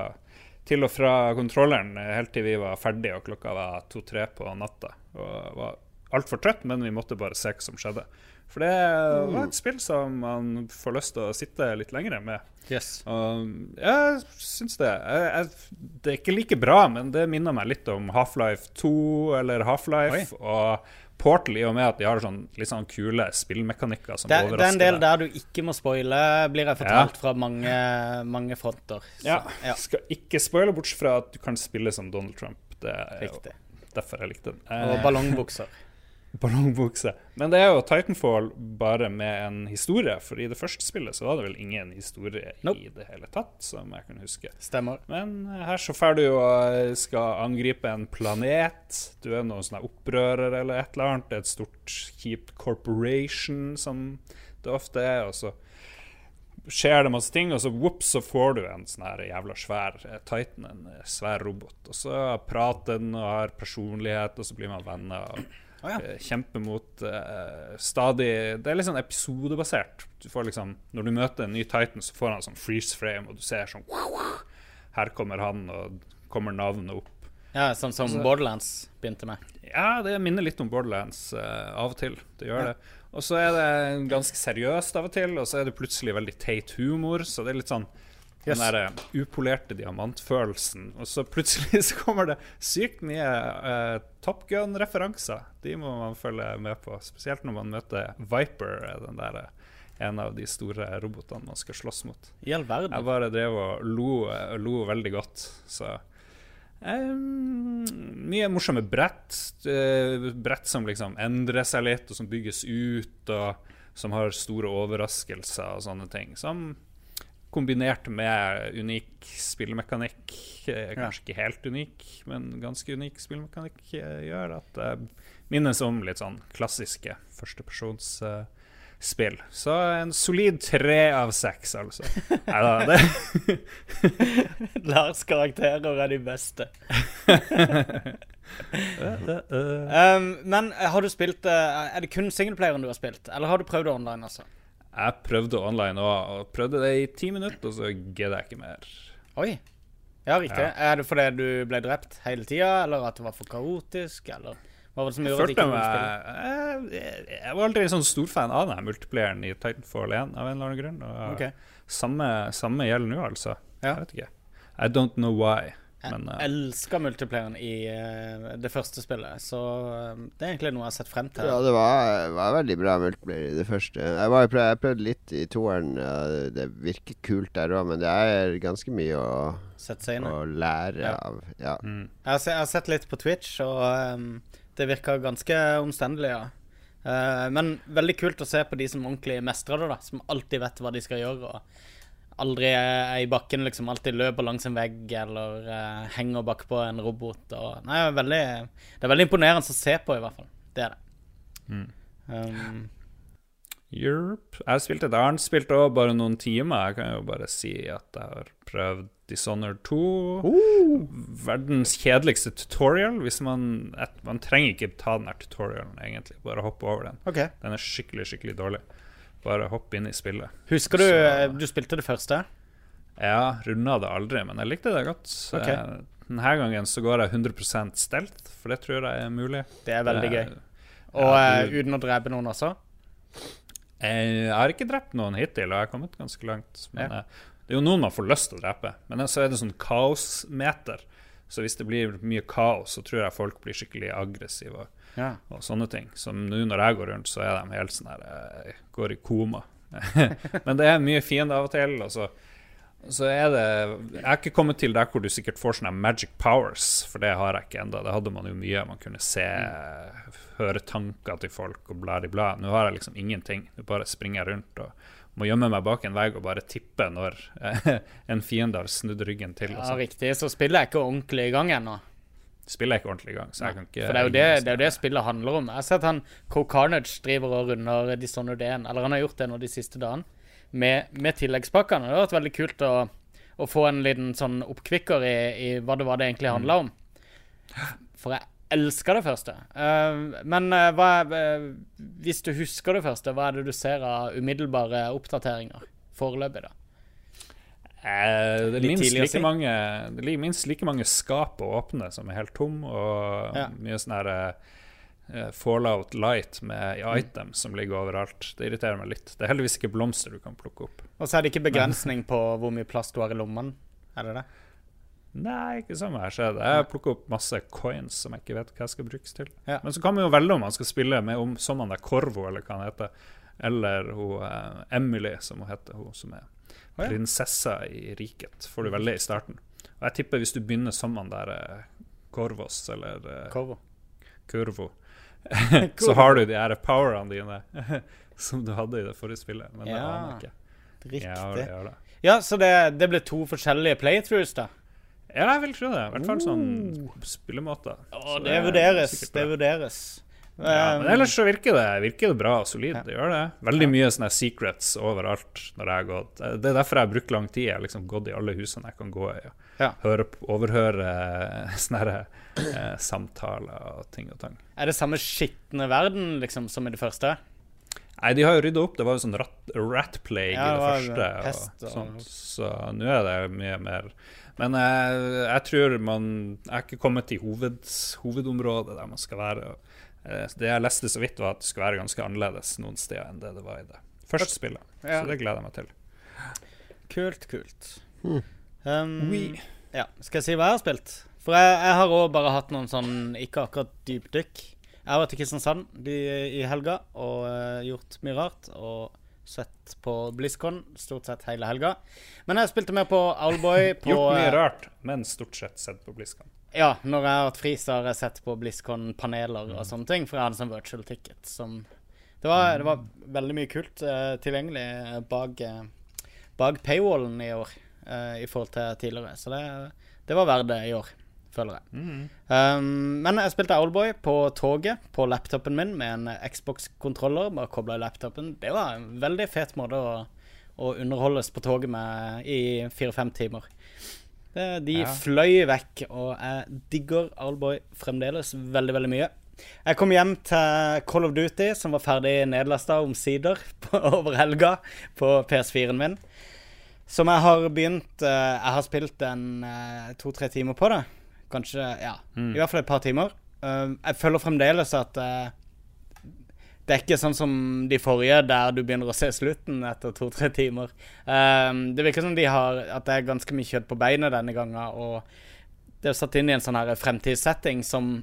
til og fra kontrolleren helt til vi var ferdige, og klokka var to-tre på natta. Og var altfor trøtt, men vi måtte bare se hva som skjedde. For det var et spill som man får lyst til å sitte litt lenger med. Yes. Og jeg syns det. Jeg, jeg, det er ikke like bra, men det minner meg litt om Half-Life 2 eller Half-Life. Og Portal i og med at de har sånn, litt sånn kule spillmekanikker som det, overrasker. Det er en del der du ikke må spoile, blir jeg fortalt ja. fra mange, mange fronter. Så, ja. ja. Skal ikke spoile, bortsett fra at du kan spille som Donald Trump. Det er Riktig. derfor jeg likte den. Og ballongbukser. [laughs] ballongbukse. Men det er jo Titanfall bare med en historie, for i det første spillet så var det vel ingen historie nope. i det hele tatt, som jeg kan huske. Stemmer. Men her så får du jo eh, skal angripe en planet. Du er noen sånne opprører eller et eller annet. Det er et stort, kjipt corporation, som det ofte er. og så skjer det masse ting, og så whoops, så får du en sånn her jævla svær eh, Titan, en eh, svær robot. Og så prater den og har personlighet, og så blir man venner. og Oh, ja. Eh, kjempe mot uh, stadig Det er litt sånn episodebasert. Du får liksom Når du møter en ny Titan, så får han sånn freeze frame, og du ser sånn Her kommer han, og kommer navnet opp. Ja, Sånn som så, Borderlands begynte med? Ja, det minner litt om Borderlands uh, av og til. Det gjør ja. det. Og så er det ganske seriøst av og til, og så er det plutselig veldig teit humor. Så det er litt sånn Yes. Den der uh, upolerte diamantfølelsen. Og så plutselig [laughs] så kommer det sykt mye uh, Top Gun-referanser. De må man følge med på. Spesielt når man møter Viper, den der, uh, en av de store robotene man skal slåss mot. I all verden. Jeg bare drev og lo, lo veldig godt. Så um, Mye morsomme brett. brett som liksom endrer seg litt, og som bygges ut, og som har store overraskelser og sånne ting. Som kombinert med unik spillmekanikk, kanskje kanskje ikke helt unik, men ganske unik spillmekanikk, eh, gjør at det minnes om litt sånn klassiske førstepersonsspill. Uh, Så en solid tre av seks, altså. Nei da, det [laughs] Lars' karakterer er de beste. [laughs] um, men har du spilt Er det kun singleplayeren du har spilt, eller har du prøvd online, altså? Jeg prøvde online òg, og prøvde det i ti minutter, og så gidder jeg ikke mer. Oi. Ja, riktig. Ja. Er det fordi du ble drept hele tida, eller at det var for kaotisk, eller hva var det som gjorde at du ikke kunne spille? Jeg, jeg var aldri en sånn storfan av den multiplieren i Titanfall 1 av en eller annen grunn. Og okay. samme, samme gjelder nå, altså. Ja. Jeg vet ikke. I don't know why. Men, jeg uh, elsker multiplayeren i uh, det første spillet, så uh, det er egentlig noe jeg har sett frem til. Ja, det var, var veldig bra multiplayer i det første. Jeg, var, jeg prøvde litt i toeren. det virker kult der òg, men det er ganske mye å, å lære ja. av. Ja. Mm. Jeg, har, jeg, har, sett litt på Twitch, og um, det virker ganske omstendelig, ja. men veldig kult å se på de som ordentlig mestrer det, da. Som alltid vet hva de skal gjøre. Og aldri er i bakken, liksom. Alltid løper langs en vegg eller uh, henger bakpå en robot. Og, nei, det veldig, det er veldig imponerende å se på, i hvert fall. Det er det. Mm. Um, Europe. Jeg har spilt et annet spill òg, bare noen timer. Jeg kan jo bare si at jeg har prøvd Dishonored 2. Uh! Verdens kjedeligste tutorial. Hvis man, man trenger ikke ta den her tutorialen, egentlig. Bare hoppe over den. Okay. Den er skikkelig, skikkelig dårlig. Bare hopp inn i spillet. Husker du så, eh, du spilte det første? Ja, runda det aldri, men jeg likte det godt. Okay. Eh, denne gangen så går jeg 100% stelt, for det tror jeg er mulig. Det er veldig gøy. Og ja, du, uten å drepe noen også? Jeg har ikke drept noen hittil, og jeg har kommet ganske langt. Men ja. det er jo noen man får lyst til å drepe. Men så er det sånn kaosmeter. Så hvis det blir mye kaos, så tror jeg folk blir skikkelig aggressive ja. og sånne ting. Så nå når jeg går rundt, så er de helt sånn her eh, Går i koma. [laughs] Men det er mye fiende av og til. Og så så er det Jeg har ikke kommet til der hvor du sikkert får sånne magic powers, for det har jeg ikke ennå. Det hadde man jo mye. Man kunne se, høre tanker til folk og bla i bla. Nå har jeg liksom ingenting. Nå bare springer jeg rundt og må gjemme meg bak en vegg og bare tippe når [laughs] en fiende har snudd ryggen til. Ja, sånn. riktig. Så spillet er ikke ordentlig i gang ennå. Spiller jeg ikke ordentlig i gang, så jeg kan ikke For det er jo det, det, er jo det spillet handler om. Jeg har sett han Co Carnage driver og runder Dishonored 1, eller han har gjort det nå de siste dagene, med, med tilleggspakkene. Det har vært veldig kult å, å få en liten sånn oppkvikker i, i hva det var det egentlig handla om. For jeg elsker det første. Uh, men uh, hva eh, hvis du husker det første, hva er det du ser av umiddelbare oppdateringer foreløpig, da? Eh, det, er minst like si. mange, det er minst like mange skap å åpne som er helt tom, og Ja. mye sånn her uh, Fallout Light med Mm. items som ligger overalt. Det irriterer meg litt. Det er heldigvis ikke blomster du kan plukke opp. Og så er det ikke [laughs] begrensning på hvor mye plass du har i lommene. Er det det? Nei, ikke som jeg ser det. Jeg plukker opp masse coins som jeg ikke vet hva jeg skal brukes til. Ja. Men så kan man jo velge om man skal spille med om, som han der Corvo, eller hva han heter, eller hun uh, Emily, som hun heter, hun som er Å, ja. prinsessa i riket. Får du velge i starten. Og jeg tipper hvis du begynner som han der Korvos eller Korvo. Kurvo, [laughs] [laughs] så har du de her powerne dine [laughs] som du hadde i det forrige spillet. Men det Ja, aner jeg ikke. Riktig. Ja, det gjør det. Ja, så det, det ble to forskjellige playthroughs, da? Ja, jeg vil tro det. I hvert fall sånn spillemåter. Oh, Så det er vurderes. Det vurderes. Ja, men Um, ellers så virker det, virker det bra og solid. Ja. Det gjør det. Veldig mye sånne secrets overalt når jeg har gått. Det er derfor jeg har brukt lang tid. Jeg har liksom gått i alle husene jeg kan gå i. Ja. høre, overhøre eh, [laughs] sånne eh, samtaler og ting og tang. er det samme skitne verden liksom som i det første? Nei, de har jo rydda opp. Det var jo sånn rat, rat plague Ja, i det første. pest og- sånt, så nå er det mye mer Men jeg, jeg tror man Jeg er ikke kommet til hoved, hovedområdet der man skal være. Eh, det jeg leste så vidt, var at det skulle være ganske annerledes noen steder enn det det var i det første spillet. Ja. Så det gleder jeg meg til. Kult, kult. Hmm. Um, Oui. Ja, Skal jeg si hva jeg har spilt? For jeg, jeg har òg bare hatt noen sånn ikke akkurat dypdykk. Jeg har vært i Kristiansand i helga og uh, gjort mye rart. Og sett på BlizzCon stort sett hele helga. Men jeg spilte mer på Owlboy. [laughs] På, Gjort mye eh, rart, men stort sett sett på BlizzCon. Ja, når jeg har hatt fri, så har jeg sett på BlizzCon-paneler og sånne ting. For jeg hadde sånn virtual ticket som Det var, det var veldig mye kult uh, tilgjengelig bak, eh, bak paywallen i år uh, i forhold til tidligere. Så det, det var verdt det i år, føler jeg. Um, men jeg spilte Owlboy på toget på laptopen min med en Xbox-kontroller. Bare kobla i laptopen. Det var en veldig fet måte å, å underholdes på toget med i fire-fem timer. De Ja. fløy vekk, og jeg digger Owlboy fremdeles veldig, veldig mye. Jeg kom hjem til Call of Duty, som var ferdig nedlasta omsider [laughs] over helga på PS4-en min. Som jeg har begynt eh, Jeg har spilt en eh, to-tre timer på det. Kanskje Ja, i hvert fall et par timer. Uh, jeg føler fremdeles at uh, det er ikke sånn som de forrige, der du begynner å se slutten etter to-tre timer. Um, det virker som de har at det er ganske mye kjøtt på beinet denne gangen. Og det er satt inn i en sånn her fremtidssetting som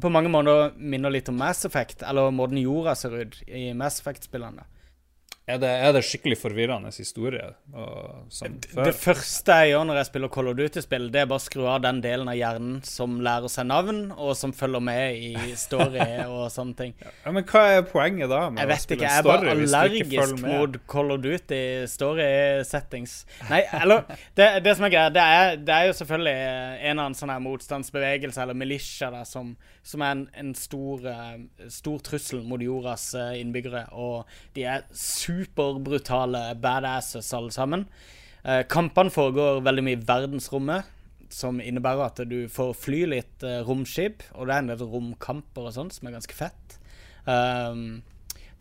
på mange måter minner litt om Mass Effect, eller måten jorda ser ut i Mass Effect-spillene. Er det, er det skikkelig forvirrende historie før? Det første jeg gjør når jeg spiller Call of Duty-spill, det er bare å skru av den delen av hjernen som lærer seg navn, og som følger med i story [laughs] og sånne ting. Ja, men hva er poenget da? Jeg vet ikke, jeg er bare allergisk mot Call of Duty story settings. Nei, eller Det, det som er greia, det det er jo selvfølgelig en eller annen sånn her motstandsbevegelse eller militia da, som, som er en, en stor, eh, stor trussel mot jordas eh, innbyggere. Og de er superbrutale badasses alle sammen. Eh, kampene foregår veldig mye i verdensrommet, som innebærer at du får fly litt eh, romskip, og det er en del romkamper og sånt, som er ganske fett. Um,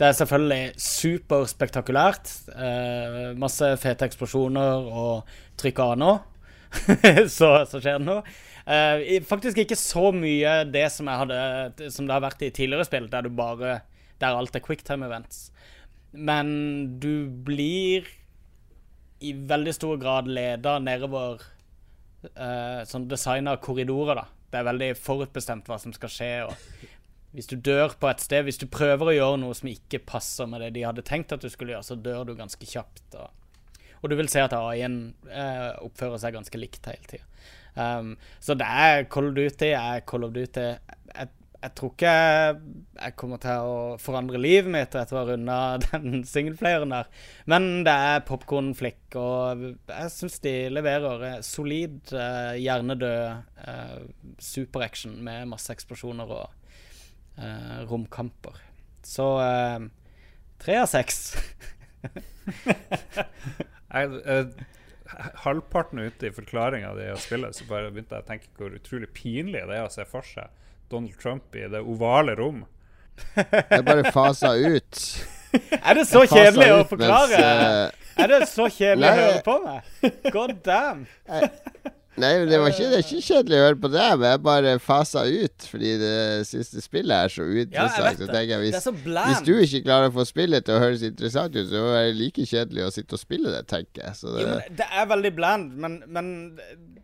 det er selvfølgelig superspektakulært. Eh, masse fete eksplosjoner og trykk av nå. [laughs] så, så skjer det noe. Eh, faktisk ikke så mye det som, hadde, som det har vært i tidligere spill, der bare Der alt er quicktime events. Men du blir i veldig stor grad leda nedover uh, sånn designa korridorer, da. Det er veldig forutbestemt hva som skal skje. og hvis du dør på et sted, hvis du prøver å gjøre noe som ikke passer med det de hadde tenkt at du skulle gjøre, så dør du ganske kjapt. Og, Og du vil se at AI-en uh, oppfører seg ganske likt hele tida. Um, så det er Call of Duty er Call of Duty. Jeg, jeg tror ikke jeg kommer til å forandre livet mitt etter å ha runda [laughs] den singleplayeren der. Men det er popkornflikk, og jeg syns de leverer eh, solid, eh, hjernedød eh, superaction med masse eksplosjoner og eh, romkamper. Så eh, tre av seks. [laughs] Jeg, halvparten ute i forklaringa di av spillet, så bare begynte jeg å tenke hvor utrolig pinlig det er å se for seg Donald Trump i det ovale rom. [laughs] Det er bare fasa ut. Er det så kjedelig å forklare? mens, uh... Er det så kjedelig å høre på meg? God damn. Nei, men det, var ikke, det er ikke kjedelig å høre på det, men jeg bare fasa ut fordi det siste spillet er så Ja, jeg uinteressant. vet det. jeg, er hvis, hvis du ikke klarer å få spillet til å høres interessant ut, så er det like kjedelig å sitte og spille det, tenker jeg. Så det, Jo, men det er veldig bland, men, men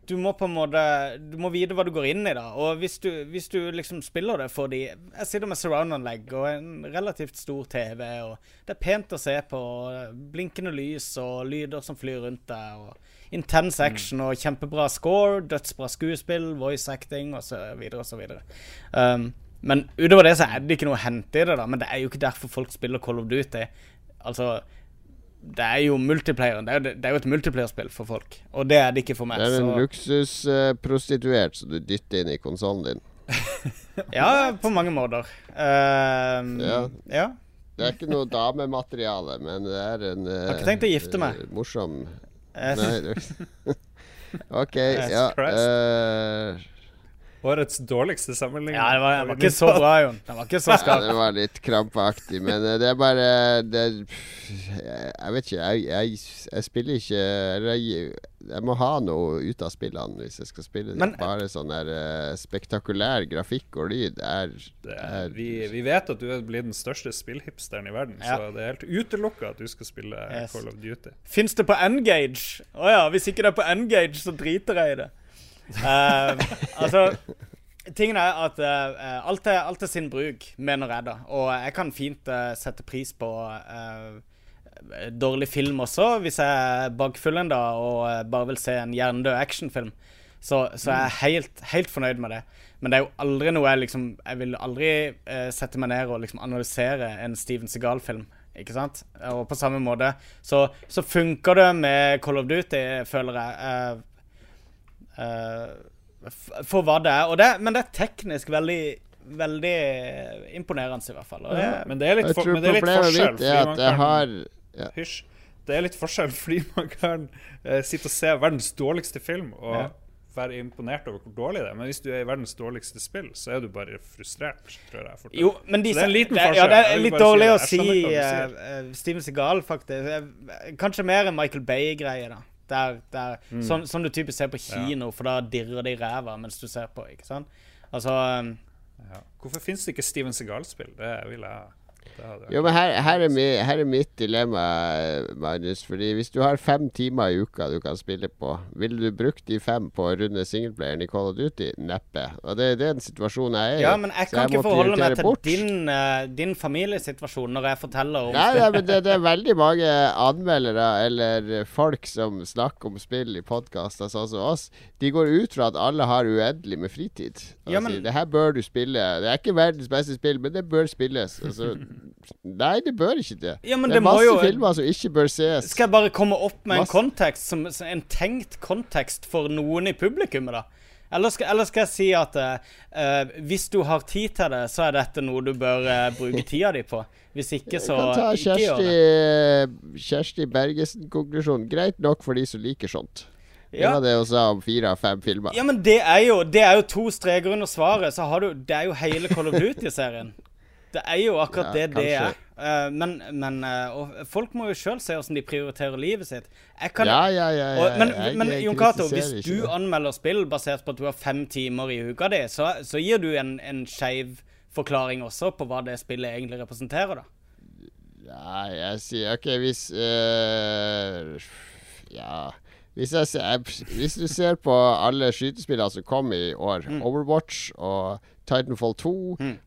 du må på en måte Du må vite hva du går inn i, da. Og hvis du, hvis du liksom spiller det for de Jeg sitter med surround-anlegg og en relativt stor TV, og det er pent å se på. og Blinkende lys og lyder som flyr rundt deg. og Intense action og kjempebra score, dødsbra skuespill, voice acting osv. osv. Um, men utover det så er det ikke noe å hente i det, da. Men det er jo ikke derfor folk spiller Call of Duty. Altså det er jo multiplayer. Det er jo, det er jo et multiplayerspill for folk. Og det er det ikke for meg. det er en Så, luksusprostituert som du dytter inn i konsollen din. [laughs] ja, på mange måter. Um, Ja. ja. Det er ikke noe damemateriale, men det er en Har ikke tenkt å gifte meg. eh, morsom Eh, Nei, [laughs] [laughs] OK, Jesus ja. Årets dårligste sammenligning. Ja, det var, det var ikke så bra, Jon. Det var ikke så Ja, det var litt krampaktig, men det er bare det, jeg, jeg vet ikke. Jeg, jeg, jeg spiller ikke jeg, jeg må ha noe ut av spillene hvis jeg skal spille. Men- bare sånn der eh, spektakulær grafikk og lyd er, er er, vi, vi vet at du er blitt den største spillhipsteren i verden, Ja. så det er helt utelukka at du skal spille Yes. Call of Duty. Fins det på N-Gage? Å ja, hvis ikke det er på N-Gage, så driter jeg i det. Um, altså Tingen er at uh, alt, er, alt er sin bruk, mener jeg, da. Og jeg kan fint uh, sette pris på uh, dårlig film også, hvis jeg er bakfull en dag og bare vil se en hjernedød actionfilm. Så, så jeg er helt, helt fornøyd med det. Men det er jo aldri noe jeg liksom Jeg vil aldri sette meg ned og liksom analysere en Steven Segal-film. Ikke sant? Og på samme måte så, så funker det med Call of Duty, føler jeg. Eh, for hva det er. Og det, men det er teknisk veldig Veldig imponerende, i hvert fall. Og det, Men det er litt, for, men det er litt problemet forskjell. mitt er at jeg har ja. Hysj. Det er litt forskjell [laughs] fordi man kan uh, sitte og se verdens dårligste film og Ja. være imponert over hvor dårlig det er. Men hvis du er i verdens dårligste spill, så er du bare frustrert, tror jeg. Jo, men de Så det er en liten forskjell. Ja, det er litt dårlig si å si eh, Steven Segal, faktisk. Eh, Kanskje mer enn Michael Bay-greie, da. Der, der, Mm. sånn, som du typisk ser på kino, for da dirrer det i ræva mens du ser på. ikke sant? Altså Um, Ja. Hvorfor finnes det ikke Steven Segal-spill? Det vil jeg Det Jo, men her, her, er mi, her er mitt dilemma, Magnus. Fordi hvis du har fem timer i uka du kan spille på, ville du brukt de fem på å runde singelplayeren i Call of Duty? Neppe. Og det er den situasjonen jeg er i. Ja, men jeg kan jeg ikke forholde meg til din, eh, din familiesituasjon når jeg forteller om Nei, nei, men det, det er [laughs] veldig mange anmeldere eller folk som snakker om spill i podkaster sånn som oss. De går ut fra at alle har uendelig med fritid. Altså, Ja, men- det her bør du spille. Det er ikke verdens beste spill, men det bør spilles. Altså, nei, det bør ikke det. Ja, men det er det må masse jo- filmer som ikke bør ses. Skal jeg bare komme opp med en kontekst, som, en tenkt kontekst for noen i publikummet, da? Eller skal, eller skal jeg si at eh, hvis du har tid til det, så er dette noe du bør uh, bruke [laughs] tida di på. Hvis ikke, så Jeg kan ta ikke gjør Kjersti, det. Kjersti Bergesen-konklusjonen. Greit nok for de som liker sånt. Det var det hun sa om fire av fem filmer. Ja, men det er jo, det er jo to streker under svaret. Så har du Det er jo hele Call of Duty-serien. [laughs] Det er jo akkurat Ja, det det er. kanskje. Eh, men men eh, folk må jo sjøl se åssen de prioriterer livet sitt. Kan, ja, ja, ja. ja, Og, men jeg- men Jon Cato, hvis du det. anmelder spill basert på at du har fem timer i uka di, så, så gir du en, en skeiv forklaring også på hva det spillet egentlig representerer, da. Nei, jeg sier OK, hvis uh, Ja. Hvis, ser, hvis du ser på alle skytespillene som kom i år, Mm. Overwatch og Titanfall 2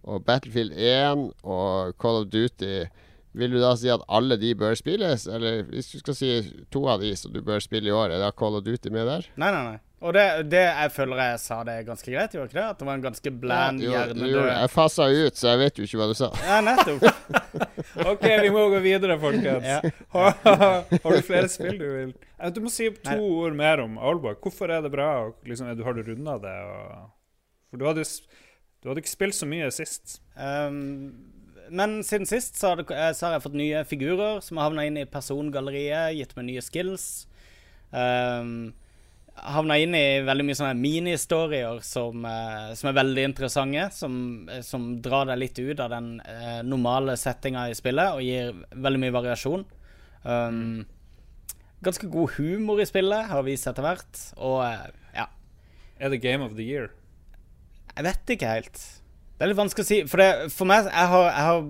og Battlefield 1 og Call of Duty Vil du da si at alle de bør spilles? Eller hvis du skal si to av de som du bør spille i år, er da Call of Duty med der? Nei, nei, nei. Og det, det jeg føler jeg sa det ganske greit, gjorde ikke det? At det var en ganske bland, Jo, jo, jeg fasa ut, så jeg vet jo ikke hva du sa. Ja, nettopp. [laughs] OK, vi må gå videre, folkens. Ja. [laughs] Har, har du flere spill du vil Du må si to Nei. ord mer om Owlboy. Hvorfor er det bra? Og liksom, er du- har du runda det? Og, for du hadde, du hadde ikke spilt så mye sist. Um, men siden sist så har, det, eh, så har jeg fått nye figurer som har havna inn i persongalleriet, gitt meg nye skills. Um, havna inn i veldig mye sånne mini-historier som, eh, som er veldig interessante. Som, eh, som drar deg litt ut av den eh, normale settinga i spillet og gir veldig mye variasjon. Um, ganske god humor i spillet, har vist etter hvert. Og ja, Er det Game of the Year? jeg vet ikke helt. Det er litt vanskelig å si. For, det, for meg jeg har, jeg har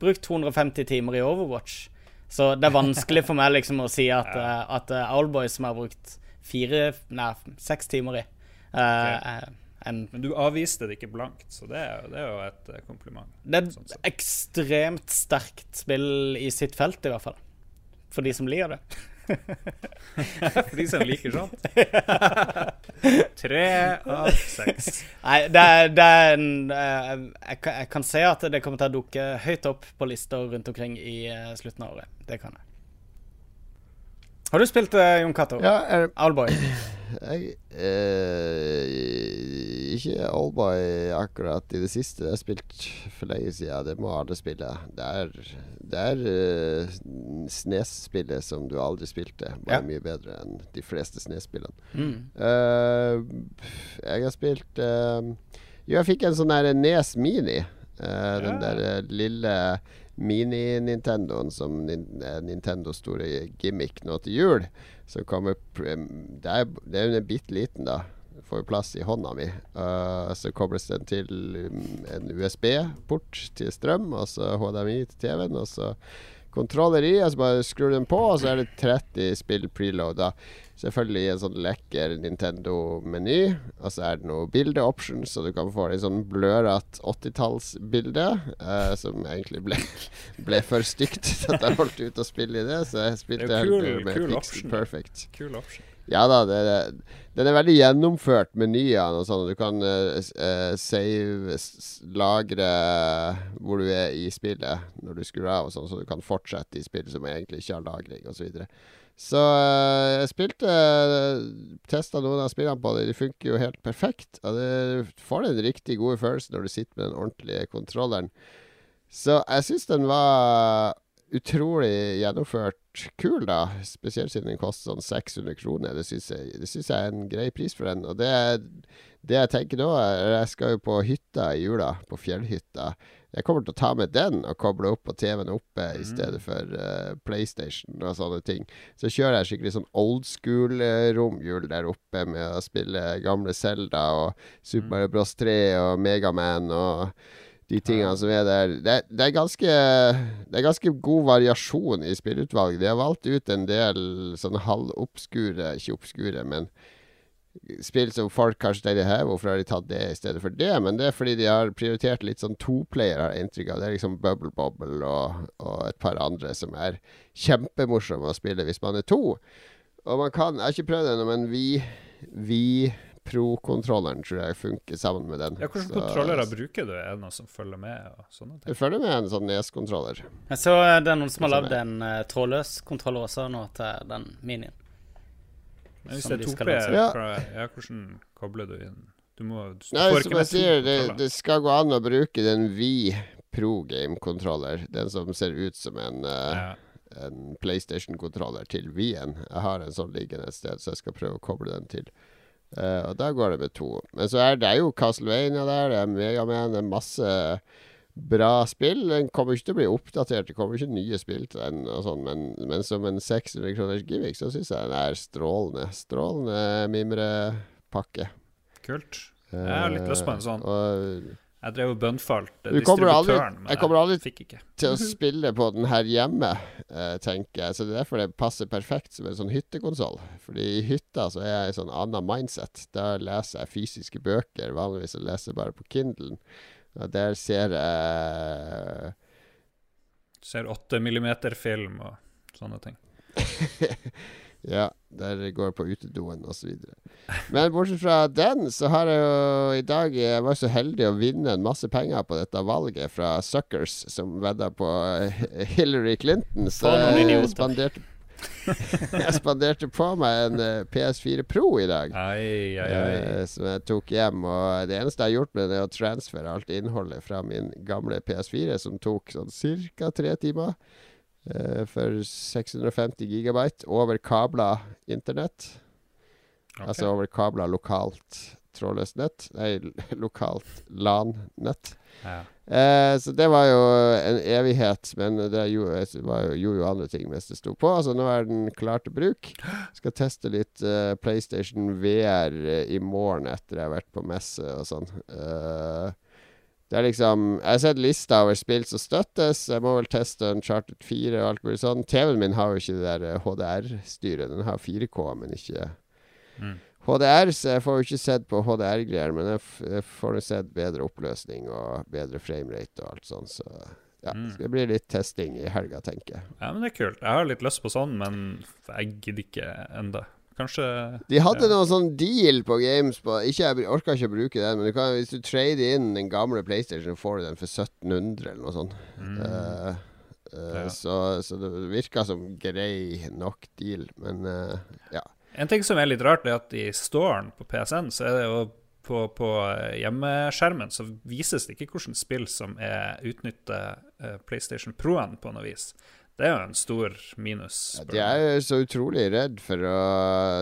brukt 250 timer i Overwatch. Så det er vanskelig for meg liksom å si at, at uh, Owlboy, som har brukt fire, nei, seks timer i Uh, okay. en, Men du avviste det ikke blankt, så det er, det er jo et eh, kompliment. Det er Sånn et sett. ekstremt sterkt spill i sitt felt, i hvert fall. For de som liker det. [laughs] For de som liker sånt. [laughs] Tre av seks. Nei, det er, det er en eh, jeg, kan- jeg kan se at det kommer til å dukke høyt opp på lister rundt omkring i eh, slutten av året. Det kan jeg. Har du spilt uh, Jon Cato? Ja, er, Allboy? [clears throat] jeg, eh, ikke Allboy akkurat i det siste. Det har spilt for lenge siden. Det må alle spille. Det er, det er uh, Snes-spillet som du aldri spilte, bare Ja. mye bedre enn de fleste Snes-spillene. Mm. Uh, jeg har spilt Jo, jeg fikk en sånn Nes Mini. Den Ja. der lille mini-Nintendoen som er Nintendos store gimmick nå til jul. Som kommer Det er, det er en bitte liten, da. Får plass i hånda mi. Uh, så kobles den til en USB-port til strøm, og så HDMI til TV-en, og så kontroller i, og så bare skrur den på, og så er det 30 spill preloada. Selvfølgelig i en sånn lekker Nintendo-meny. Og så er det noe bilde-options, så du kan få en sånn blørete 80-tallsbilde. Uh, som egentlig ble, [laughs] ble for stygt til [laughs] at jeg holdt ut å spille i det. Så jeg spilte Det heller med cool Pixel option. Perfect. Kul option. Ja da, det, det, den er veldig gjennomført, menyene og sånn. Du kan uh, eh, save, lagre hvor du er i spillet når du skrur av og sånn, så du kan fortsette i spill som egentlig ikke har lagring osv. Så, eh, jeg spilte Testa noen av spillene på det. De funker jo helt perfekt. Og du får den riktig gode følelsen når du sitter med den ordentlige kontrolleren. Så jeg syns den var utrolig gjennomført kul, da. Spesielt siden den koster sånn 600 kroner. Det syns jeg, jeg er en grei pris for den. Og det, det jeg tenker nå, er Jeg skal jo på hytta i jula, på fjellhytta. Jeg kommer til å ta med den og koble opp på TV-en oppe i stedet for uh, PlayStation og sånne ting. Så kjører jeg skikkelig sånn old school-romjul der oppe med å spille gamle Zelda og Super Mario Bros 3 og Megaman og de tingene som er der. Det, det, er ganske, det er ganske god variasjon i spillutvalg. De har valgt ut en del sånn halvobskure, ikke obskure, men spill som folk kanskje tenker her, hvorfor har de tatt det i stedet for det? Men det er fordi de har prioritert litt sånn toplayer, har jeg inntrykk av. Det er liksom Bubble Bobble og, og et par andre som er kjempemorsomme å spille hvis man er to. Og man kan Jeg har ikke prøvd det ennå, men vi, vi Pro-kontrolleren tror jeg funker sammen med den. Ja, Hvilke kontrollere bruker du? Er det noen som følger med? og sånne ting? Jeg følger med en sånn Nes-kontroller. Jeg så eh, det er noen som har Det lagd en uh, trådløs kontroller også nå til den minien. Men hvis det er skal 2P, lage. Ja. ja, hvordan kobler du inn? Du må du Nei, som jeg sier, det, det skal gå an å bruke den Vi Pro Game-kontroller. Den som ser ut som en, eh, Ja. en PlayStation-kontroller til Wien. Jeg har en sånn liggende et sted, så jeg skal prøve å koble den til. Uh, og da går det med to. Men så er det jo Castlevania der, det er Megaman, det er masse bra spill. Den kommer ikke til å bli oppdatert, det kommer ikke nye spill til den, sånn, men, men som en 600 kroners gimmick, så syns jeg den er strålende. Strålende mimrepakke. Kult. Jeg har litt lyst på en sånn. Eh, Og Jeg drev og bønnfalt aldri- distributøren, men jeg kommer aldri fikk ikke. til å [laughs] spille på den her hjemme, eh, tenker jeg. Så det er derfor det passer perfekt som en sånn hyttekonsoll. Fordi i hytta så er jeg i sånn annen mindset. Da leser jeg fysiske bøker. Vanligvis jeg leser jeg bare på Kindlen. Der ser jeg Ser 8 millimeter-film og sånne ting. [laughs] Ja, der går jeg på utedoen osv. Men bortsett fra den, så har jeg jo i dag Jeg var så heldig å vinne en masse penger på dette valget fra Suckers, som vedda på Hillary Clinton. Så jeg spanderte [laughs] Jeg spanderte på meg en eh, PS4 Pro i dag. Ai, ai, ai. Eh, som jeg tok hjem. Og det eneste jeg har gjort med det, er å transfere alt innholdet fra min gamle PS4, som tok sånn ca. tre timer. eh, for 650 gigabyte over kabla internett. Okay. Altså over kabla lokalt trådløst nett. Nei, lokalt LAN-nett. Ja. Eh, så det var jo en evighet, men det gjorde, var jo, gjorde jo andre ting mens det sto på. Altså nå er den klar til bruk. Skal teste litt eh, PlayStation VR eh, i morgen etter jeg har vært på messe og sånn. Eh, det er liksom Jeg har sett lista over spill som støttes. Jeg må vel teste Uncharted 4 og alt mulig sånn. TV-en min har jo ikke det der eh, HDR-styret. Den har 4K, men ikke Mm. HDR, så jeg får jo ikke sett på HDR-greier, men jeg, får jo sett bedre oppløsning og bedre framerate og alt sånt, så ja. Mm. Det bli litt testing i helga, tenker jeg. ja, men det er kult. Jeg har litt lyst på sånn, men jeg gidder ikke enda. Kanskje De hadde ja. noen sånn deal på games på Ikke Jeg orka ikke å bruke den, men du kan, hvis du trader inn den gamle PlayStation, får du den for 1700 eller noe sånt. Mm. Uh, uh, Ja. så, så det virka som grei nok deal, men uh, ja. En ting som er litt rart, er at i storen på PSN, så er det jo på, på hjemmeskjermen så vises det ikke hvilke spill som er utnytter eh, PlayStation Pro-en på noe vis. Det er jo en stor minus. Ja, De er jo så utrolig redd for å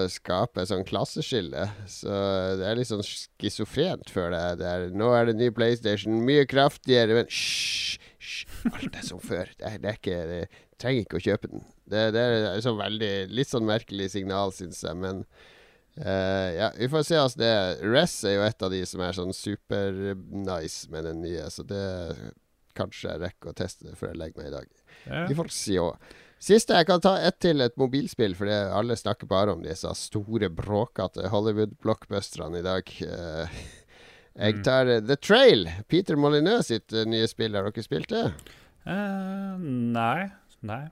skape et sånn klasseskille. Så det er litt sånn schizofrent føler jeg. Nå er det ny PlayStation, mye kraftigere, men hysj, alt er som før. Det, er, det er ikke det, Trenger ikke å kjøpe den. Det, det er så veldig Litt sånn merkelig signal, syns jeg, men uh, ja, vi får se altså det. Rez er jo et av de som er sånn super-nice med den nye, så det Kanskje jeg rekker å teste det før jeg legger meg i dag. Ja. Vi får se. Siste jeg kan ta ett til, et mobilspill, for det- alle snakker bare om disse store, bråkete Hollywood-blockbusterne i dag. Eh, jeg Mm. tar uh, The Trail, Peter Molyneux sitt uh, nye spill. Har dere spilt det? Uh, nei. Nei.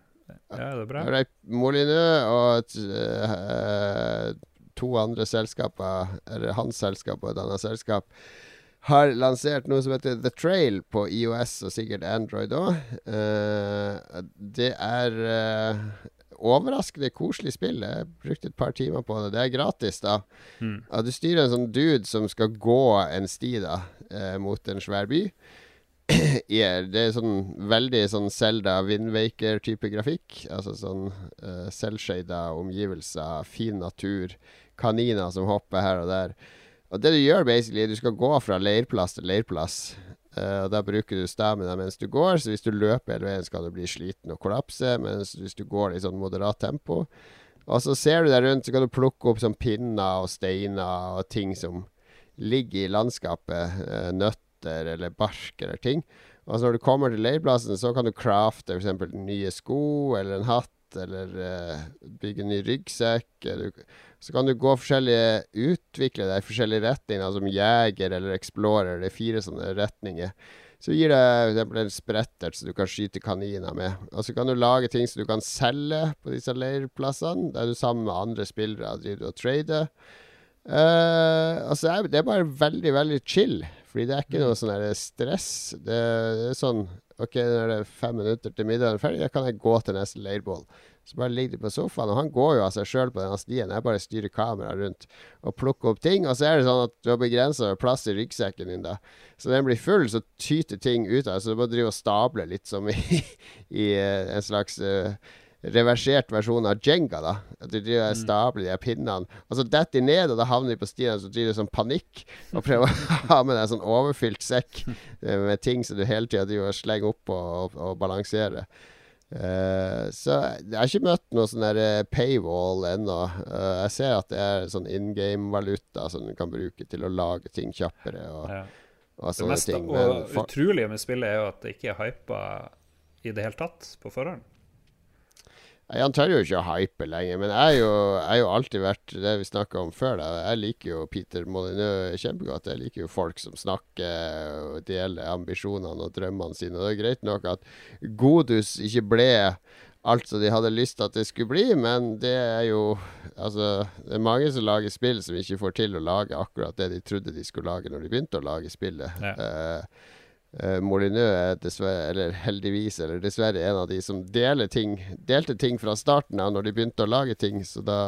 Ja, det er bra. Molyneux og to andre selskaper, eller hans selskap og et annet selskap, har lansert noe som heter The Trail på IOS og sikkert Android òg. det er overraskende koselig spill. Jeg brukte et par timer på det. Det er gratis, da. Mm. Du styrer en sånn dude som skal gå en sti da eh, mot en svær by. [clears throat] yeah, det er sånn veldig sånn Zelda Windwaker-type grafikk. Altså sånn selvshada omgivelser, fin natur, kaniner som hopper her og der. Og det du gjør, basically, du skal gå fra leirplass til leirplass. Og Da bruker du stamina mens du går, så hvis du løper hele veien, skal du bli sliten og kollapse. Mens hvis du går i sånn moderat tempo Og så ser du deg rundt, så kan du plukke opp sånn pinner og steiner og ting som ligger i landskapet. Uh, nøtter eller bark eller ting. Og så når du kommer til leirplassen, så kan du crafte f.eks. nye sko eller en hatt. Eller uh, bygge en ny ryggsekk. Du, så kan du gå forskjellige Utvikle deg i forskjellige retninger, som jeger eller explorer. Det er fire sånne retninger. Så gir det f.eks. en sprettert som du kan skyte kaniner med. Og så kan du lage ting som du kan selge på disse leirplassene. Der er du sammen med andre spillere driver og trader. Uh, altså det er- er bare veldig, veldig chill. Fordi det er ikke noe sånn stress. Det, det er sånn Ok, når det er fem minutter til middagen er ferdig, da kan jeg gå til neste leirbål. Så bare ligger de på sofaen, og han går jo av seg sjøl på denne stien. Jeg bare styrer kameraet rundt og plukker opp ting. Og så er det sånn at du har begrensa plass i ryggsekken din, da. Så den blir full, så tyter ting ut av deg. Så du må drive og stable litt som i, [laughs] i eh, en slags uh, reversert versjon av Jenga, da. At du driver og stabler de pinnene. Og så detter de ned, og da havner de på stien, så driver du sånn panikk. Og prøver å [laughs] ha med deg sånn overfylt sekk eh, med ting som du hele tida driver og slenger opp og, og, og balanserer. Eh, så jeg har ikke møtt noe sånn der eh, paywall ennå. Uh, jeg ser at det er sånn in game-valuta som du kan bruke til å lage ting kjappere og, Ja. og Det mest ting. og Men fa- utrolige med spillet er jo at det ikke er hypa i det hele tatt på forhånd. Han tør jo ikke å hype lenger, men jeg har jo, alltid vært det vi snakka om før. Da. Jeg liker jo Peter Molyneux kjempegodt. Jeg liker jo folk som snakker og deler ambisjonene og drømmene sine. Og det er greit nok at Godus ikke ble alt som de hadde lyst til at det skulle bli, men det er jo Altså, det er mange som lager spill som ikke får til å lage akkurat det de trodde de skulle lage når de begynte å lage spillet. Ja. Uh, Uh, Molyneux er dessverre, eller heldigvis, eller dessverre en av de som ting, delte ting fra starten av når de begynte å lage ting, så da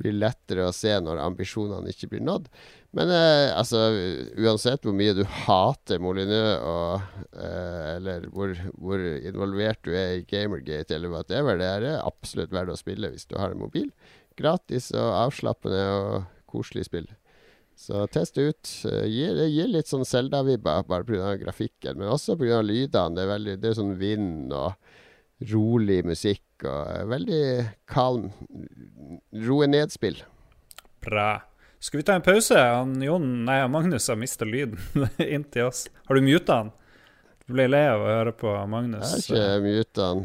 blir det lettere å se når ambisjonene ikke blir nådd. Men uh, altså, uansett hvor mye du hater Molyneux, og, uh, eller hvor, hvor, involvert du er i Gamergate, eller whatever, det er absolutt verdt å spille hvis du har en mobil. Gratis og avslappende og koselig spill. Så test ut. Gir, det gir litt sånn Selda-vibber bare pga. grafikken, men også pga. lydene. Det er, veldig, det er sånn vind og rolig musikk og veldig kalm roe ned-spill. Bra. Skal vi ta en pause? Han, Jon, nei, Magnus har mista lyden [laughs] inn til oss. Har du muta han? Du ble lei av å høre på Magnus? Jeg har ikke muta han.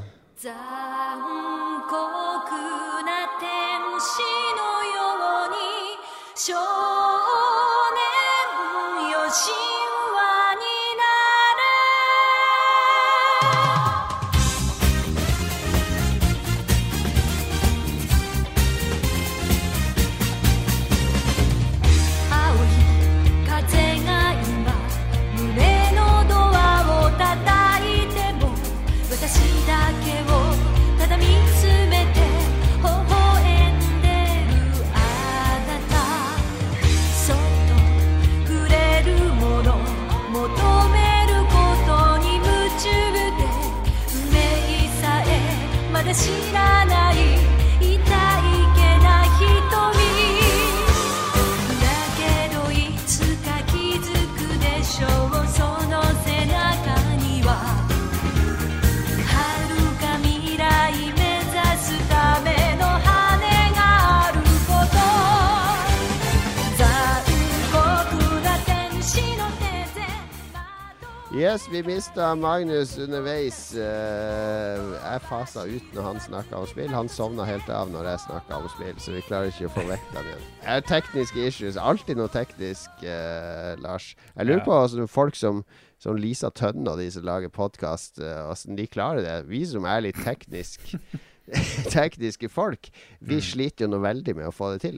Yes, vi mista Magnus underveis. Uh, jeg fasa ut når han snakka om spill. Han sovna helt av når jeg snakka om spill, så vi klarer ikke å få vekk han igjen. Er tekniske issues. Alltid noe teknisk, uh, Lars. Jeg lurer på altså, folk som, som Lisa Tønne og de som lager podkast, uh, hvordan de klarer det. Vi som er litt teknisk [laughs] tekniske folk, vi mm. sliter jo noe veldig med å få det til.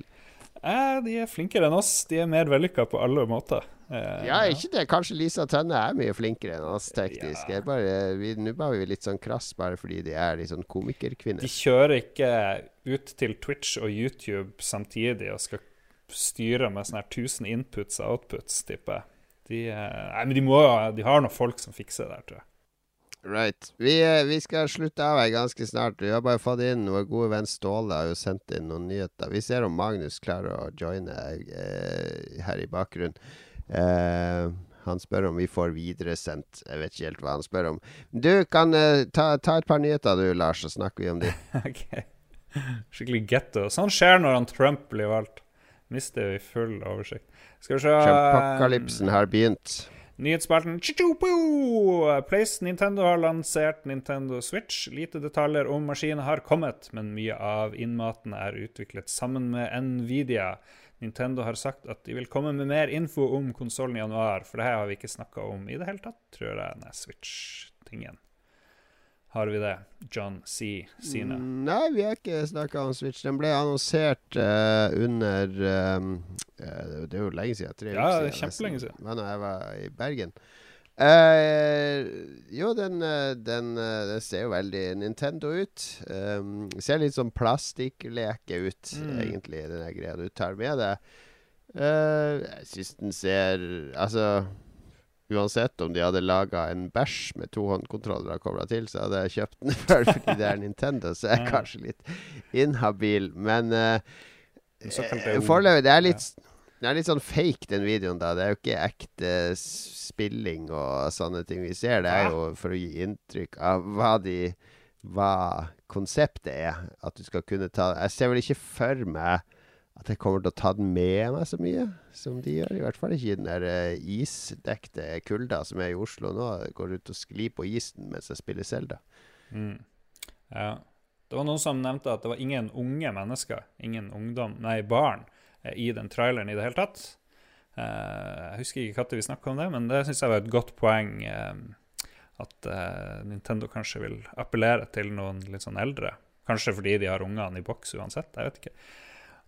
Eh, de er flinkere enn oss. De er mer vellykka på alle måter. Uh, ja, ikke det. Kanskje Lisa Tønne er mye flinkere enn oss teknisk. Nå var vi litt sånn krass bare fordi de er litt sånn komikerkvinner. De kjører ikke ut til Twitch og YouTube samtidig og skal styre med sånne 1000 inputs og outputs, tipper jeg. De, nei, men de, må, de har noen folk som fikser det der, tror jeg. Right. Vi, eh, vi, skal slutte av her ganske snart. Vi har bare fått inn Vår gode venn Ståle har jo sendt inn noen nyheter. Vi ser om Magnus klarer å joine eh, her i bakgrunnen. Uh, han spør om vi får videresendt. Jeg vet ikke helt hva han spør om. Du, kan uh, ta, ta, et par nyheter du, Lars, så snakker vi om de. [laughs] okay. Skikkelig getto. Sånn skjer når han Trump blir valgt. Mister vi full oversikt. Skal vi se Trumpokalypsen har begynt. Nyhetsspalten Place Nintendo har lansert Nintendo Switch. Lite detaljer om maskinen har kommet, men mye av innmaten er utviklet sammen med Nvidia. Nintendo har sagt at de vil komme med mer info om konsollen i januar, for det her har vi ikke snakka om i det hele tatt, tror jeg, Nei, Switch-tingen. Har vi det? John C. Sine? Mm, nei, vi har ikke snakka om Switch. Den ble annonsert uh, under um, uh, Det er jo lenge siden. Tre ja, uker siden. Kjempelenge siden. Da jeg var i Bergen. Uh, jo, den, uh, den, uh, den, ser jo veldig Nintendo ut. Um, ser litt sånn plastikkleke ut, mm. egentlig, den greia du tar med deg. jeg syns den ser Altså Uansett om de hadde laga en bæsj med to håndkontrollere kobla til, så hadde jeg kjøpt den [laughs] før, fordi det er [laughs] Nintendo, så jeg er kanskje litt inhabil. Men foreløpig Det er litt det er litt sånn fake, den videoen. da Det er jo ikke ekte spilling og sånne ting vi ser. Det er jo for å gi inntrykk av hva de Hva konseptet er. At du skal kunne ta Jeg ser vel ikke for meg at jeg kommer til å ta den med meg så mye som de gjør. I hvert fall ikke i den der uh, isdekte kulda som er i Oslo nå. Jeg går ut og sklir på isen mens jeg spiller Selda. Mm. Ja. Det var noen som nevnte at det var ingen unge mennesker, ingen ungdom, nei, barn, eh, i den traileren i det hele tatt. Eh, jeg husker ikke når vi snakka om det, men det syns jeg var et godt poeng. eh, at eh, Nintendo kanskje vil appellere til noen litt sånn eldre. Kanskje fordi de har ungene i boks uansett. Jeg vet ikke.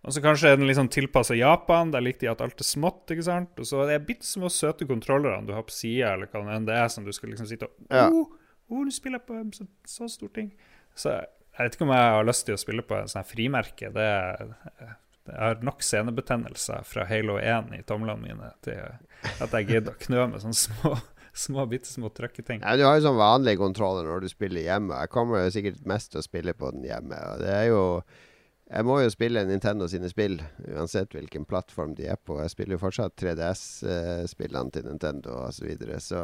Og så kanskje er den liksom tilpassa Japan. Der liker de at alt er smått. ikke sant? Og så er det bitte små søte kontrollerne du har på sida, eller hva det enn det er, som du skal liksom sitte og Ja. oh, oh, du spiller på så, så stor ting. Så jeg vet ikke om jeg har lyst til å spille på en sånn frimerke. Det er, jeg har nok senebetennelser fra Halo 1 i tomlene mine til at jeg gidder å knø med sånne små, små bitte små trykketing. Ja, du har jo sånn vanlig kontroller når du spiller hjemme. Jeg kommer jo sikkert mest til å spille på den hjemme. Og det er jo Jeg må jo spille Nintendo sine spill, uansett hvilken plattform de er på. Jeg spiller jo fortsatt 3DS-spillene til Nintendo osv. Så, videre, så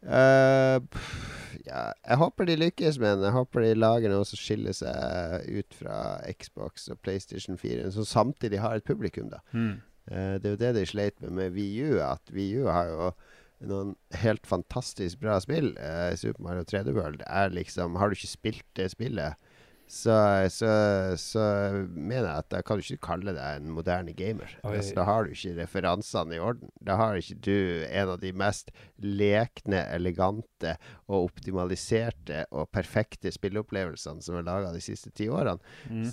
pff, ja, Jeg håper de lykkes med den. Jeg håper de lager noe som skiller seg ut fra Xbox og PlayStation 4, som samtidig har et publikum, da. Mm. Uh, det er jo det de sleit med med VU, at VU har jo noen helt fantastisk bra spill. Uh, Super Mario 3D World er liksom Har du ikke spilt det spillet, så, så, så mener jeg at da kan du ikke kalle deg en moderne gamer. Altså, da har du ikke referansene i orden. Da har ikke du en av de mest lekne, elegante og optimaliserte og perfekte spilleopplevelsene som er laga de siste ti årene.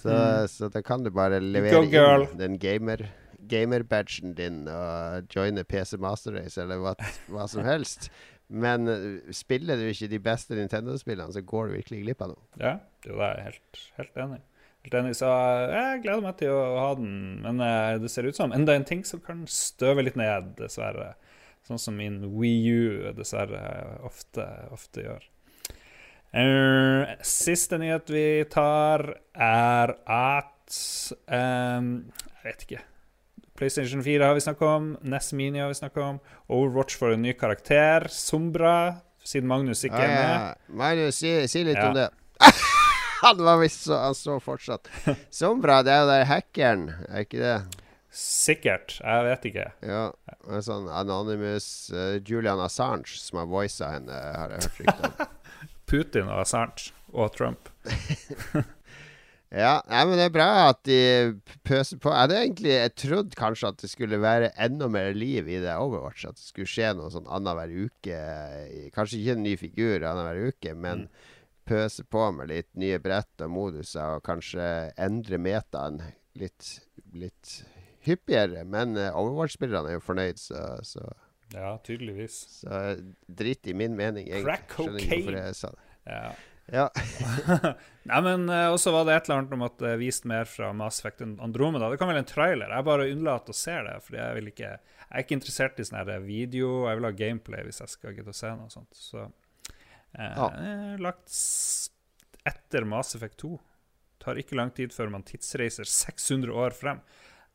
Så, så da kan du bare levere Go, inn den gamer gamer-badgen din og joine PC Master Race eller hva, hva som helst. Men eh, spiller du ikke de beste Nintendo-spillene, så går du virkelig glipp av noe. Ja, det er helt, helt enig. Helt enig, Så eh, jeg gleder meg til å ha den. Men eh, det ser ut som enda en ting som kan støve litt ned, dessverre. Sånn som min Wii U dessverre ofte, ofte gjør. Siste nyhet vi tar, er at um, Jeg vet ikke. PlayStation 4 har vi snakka om. NES Mini har vi snakka om. Overwatch får en ny karakter. Sombra, siden Magnus ikke er med. ja. Magnus, si, si litt Ja. om det. [laughs] han var visst så Han så fortsatt. [laughs] Sombra, det er jo der hackeren, er ikke det? Sikkert. Jeg vet ikke. Ja. En sånn Anonymous uh, Julian Assange som har voisa henne, har jeg hørt rykter om. [laughs] Putin og Assange og Trump. Ja, nei, men det er bra at de pøser på. Jeg hadde egentlig jeg trodde kanskje at det skulle være enda mer liv i det Overwatch. At det skulle skje noe sånn annenhver uke. Kanskje ikke en ny figur annenhver uke, men pøse på med litt nye brett og moduser, og kanskje endre metaen litt, litt hyppigere. Men eh, Overwatch-spillerne er jo fornøyd, så, så, Ja, tydeligvis. så drit i min mening, egentlig. Crack cocaine. Ja. Ja. [laughs] Nei, men eh, også var det et eller annet om at det er vist mer fra Mass Effect Andromeda. Det kan vel en trailer. Jeg bare unnlater å se det, fordi jeg vil ikke Jeg er ikke interessert i sånn video. Jeg vil ha gameplay hvis jeg skal gidde å se noe sånt. Så eh, Ja. eh, lagt etter Mass Effect 2. Tar ikke lang tid før man tidsreiser 600 år frem.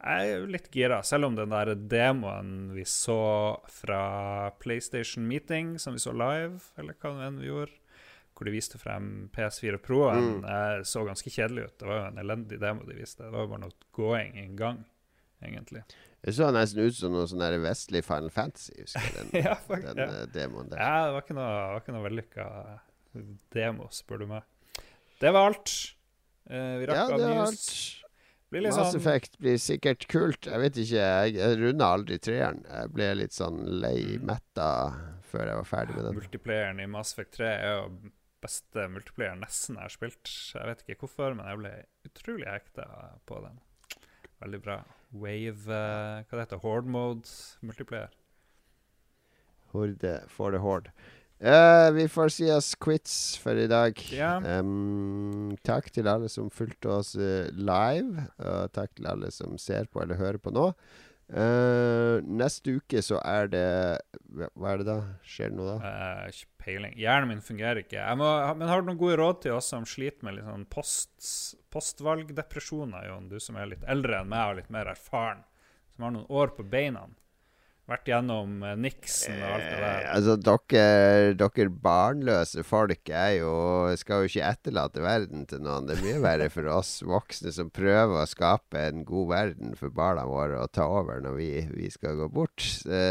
Jeg er jo litt gira, selv om den der demoen vi så fra PlayStation Meeting, som vi så live, eller hva enn vi gjorde, hvor de viste frem PS4 Pro-en, mm. så ganske kjedelig ut. Det var jo en elendig demo de viste. Det var jo bare noe gåing i gang, egentlig. Det så nesten ut som noe sånn vestlig Final Fantasy, husker jeg den, [laughs] Ja, faktisk, den ja. eh, demoen der. Ja, det var ikke noe, var ikke noe vellykka demo, spør du meg. Det var alt. Uh, vi rakk Ja, det var alt. Blir Mass sånn Effect blir sikkert kult. Jeg vet ikke, jeg, jeg runda aldri treeren. Jeg ble litt sånn lei Mm. metta før jeg var ferdig med den. Multiplayeren i Mass Effect 3 er jo beste multiplayer nesten jeg har spilt. Jeg vet ikke hvorfor, men jeg ble utrolig hekta på den. Veldig bra. Wave uh, Hva det heter Horde mode multiplayer. Horde for the horde. Uh, vi får si oss quits for i dag. Yeah. Um, takk til alle som fulgte oss eh, live, og takk til alle som ser på eller hører på nå. Eh, neste uke så er det Hva er det da? Skjer det noe da? Uh, ikke peiling. Hjernen min fungerer ikke. Må, men har du noen gode råd til oss som sliter med litt sånn post, postvalgdepresjoner, Jon? Du som er litt eldre enn meg og litt mer erfaren. Som har noen år på beina. Vært gjennom niksen Nixon og alt det Eh, der. altså, dere, dere barnløse folk er jo, skal jo ikke etterlate verden til noen. Det er mye verre for oss voksne som prøver å skape en god verden for barna våre og ta over når vi, vi skal gå bort. Så,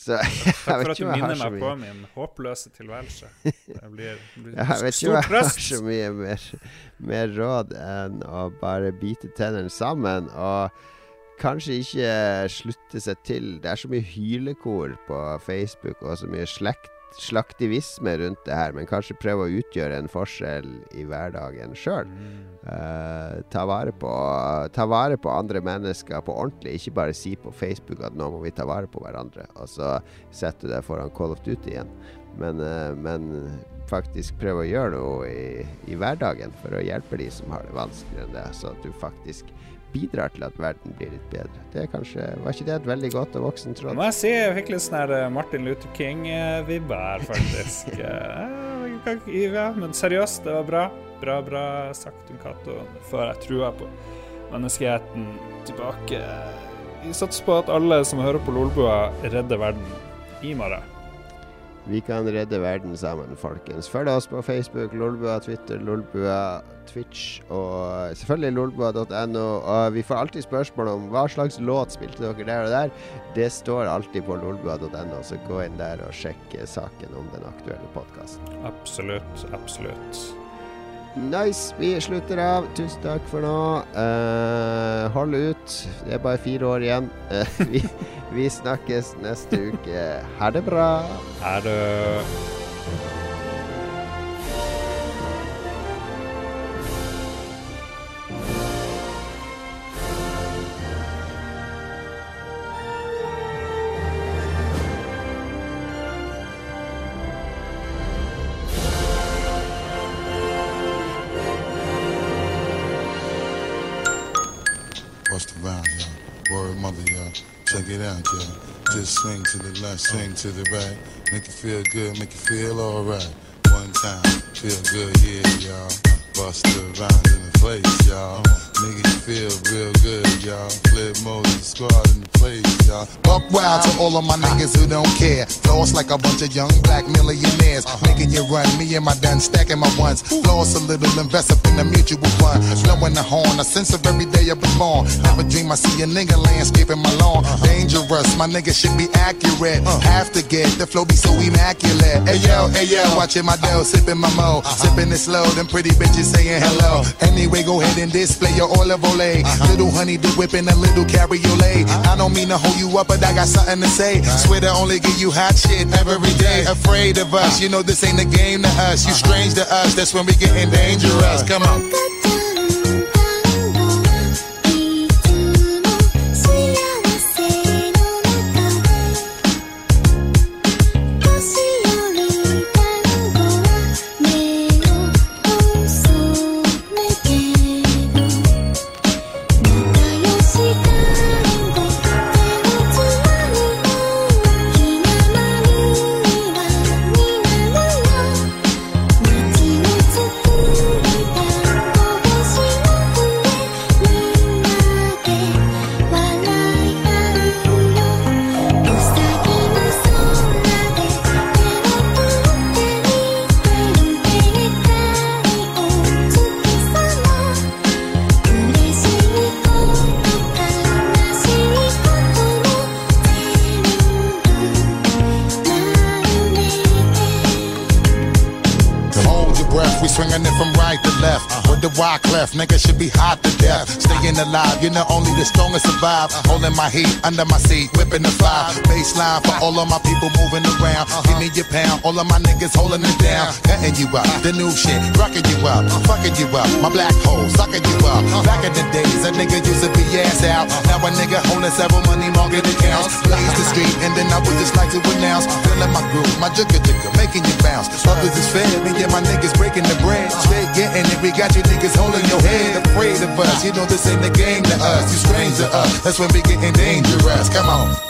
Så [laughs] jeg Takk for at du minner meg på min håpløse tilværelse. Det blir, blir [laughs] Jeg vet ikke om jeg har så mye mer, mer råd enn å bare bite tennene sammen og kanskje ikke slutte seg til. Det er så mye hylekor på Facebook og så mye slekt, slaktivisme rundt det her, men kanskje prøve å utgjøre en forskjell i hverdagen sjøl. Uh, ta, vare på, ta vare på andre mennesker på ordentlig. Ikke bare si på Facebook at nå må vi ta vare på hverandre, og så setter du deg foran Call of Duty igjen. Men, uh, men faktisk prøve å gjøre noe i, i hverdagen for å hjelpe de som har det vanskeligere enn det, så at du faktisk bidrar til at verden blir litt bedre. Det er kanskje, Var ikke det et veldig godt og voksent råd? må jeg si jeg fikk litt sånn eh, Martin Luther King-vibber her, faktisk. [laughs] Eh, ja, men seriøst, det var bra. Bra, bra sagt, Cato. før jeg trua på menneskeheten tilbake. Vi satser på at alle som hører på Lolbua, redder verden i morgen. Vi kan redde verden sammen, folkens. Følg oss på Facebook, Lolbua, Twitter, Lolbua, Twitch og selvfølgelig lolbua.no. Og vi får alltid spørsmål om hva slags låt spilte dere der og der. Det står alltid på lolbua.no, så gå inn der og sjekk saken om den aktuelle podkasten. Absolutt, absolutt. Nice. Vi slutter av. Tusen takk for nå. Uh, hold ut. Det er bare fire år igjen. Uh, [laughs] vi, vi snakkes neste uke. Ha det bra. Ha det Check it out, y'all. Just swing to the left, swing to the right. Make you feel good, make you feel alright. One time, feel good, yeah, y'all. Bust around in the place, y'all. Nigga, you feel real good, y'all. Flip Moses squad in the place, y'all. Buck wild to all of my niggas who don't care. Floss like a bunch of young black millionaires. Uh-huh. Making you run, me and my done stacking my ones. Floss a little, invest up in a mutual fund. Blowing the horn, a sense of every day I born. Never dream I see a nigga landscaping my lawn. Uh-huh. Dangerous, my nigga should be accurate. Uh. Have to get the flow be so immaculate. Hey yo, hey yo, watching my dough, sipping my mo. Uh-huh. Sipping it slow, them pretty bitches saying hello. Anyway, go ahead and display your olive ole. Uh-huh. Little honey do whipping a little cabriolet. Uh-huh. I don't mean to hold you up, but I got something to say. Swear to only give you hot shit every day. Afraid of us, uh-huh. you know this ain't a game to us. You strange to us, that's when we getting dangerous. Come on. The survive. Holding my heat under my seat, whipping the five. Baseline for all of my people moving around. Give me your pound, all of my niggas holding it down. Cutting you up, the new shit, rocking you up, fucking you up. My black hole, sucking you up. Back in the days, a nigga used to be ass out. Now a nigga holding several money market accounts. Blaze the street, and then I would just like to announce. Feeling my groove, my jigger jigger, making you bounce. Others is fed, and my niggas breaking the bread. Straight getting it, we got you niggas holding your head. Afraid of us, you know this ain't the game to us. You strange to us, that's when we getting dangerous. Come on.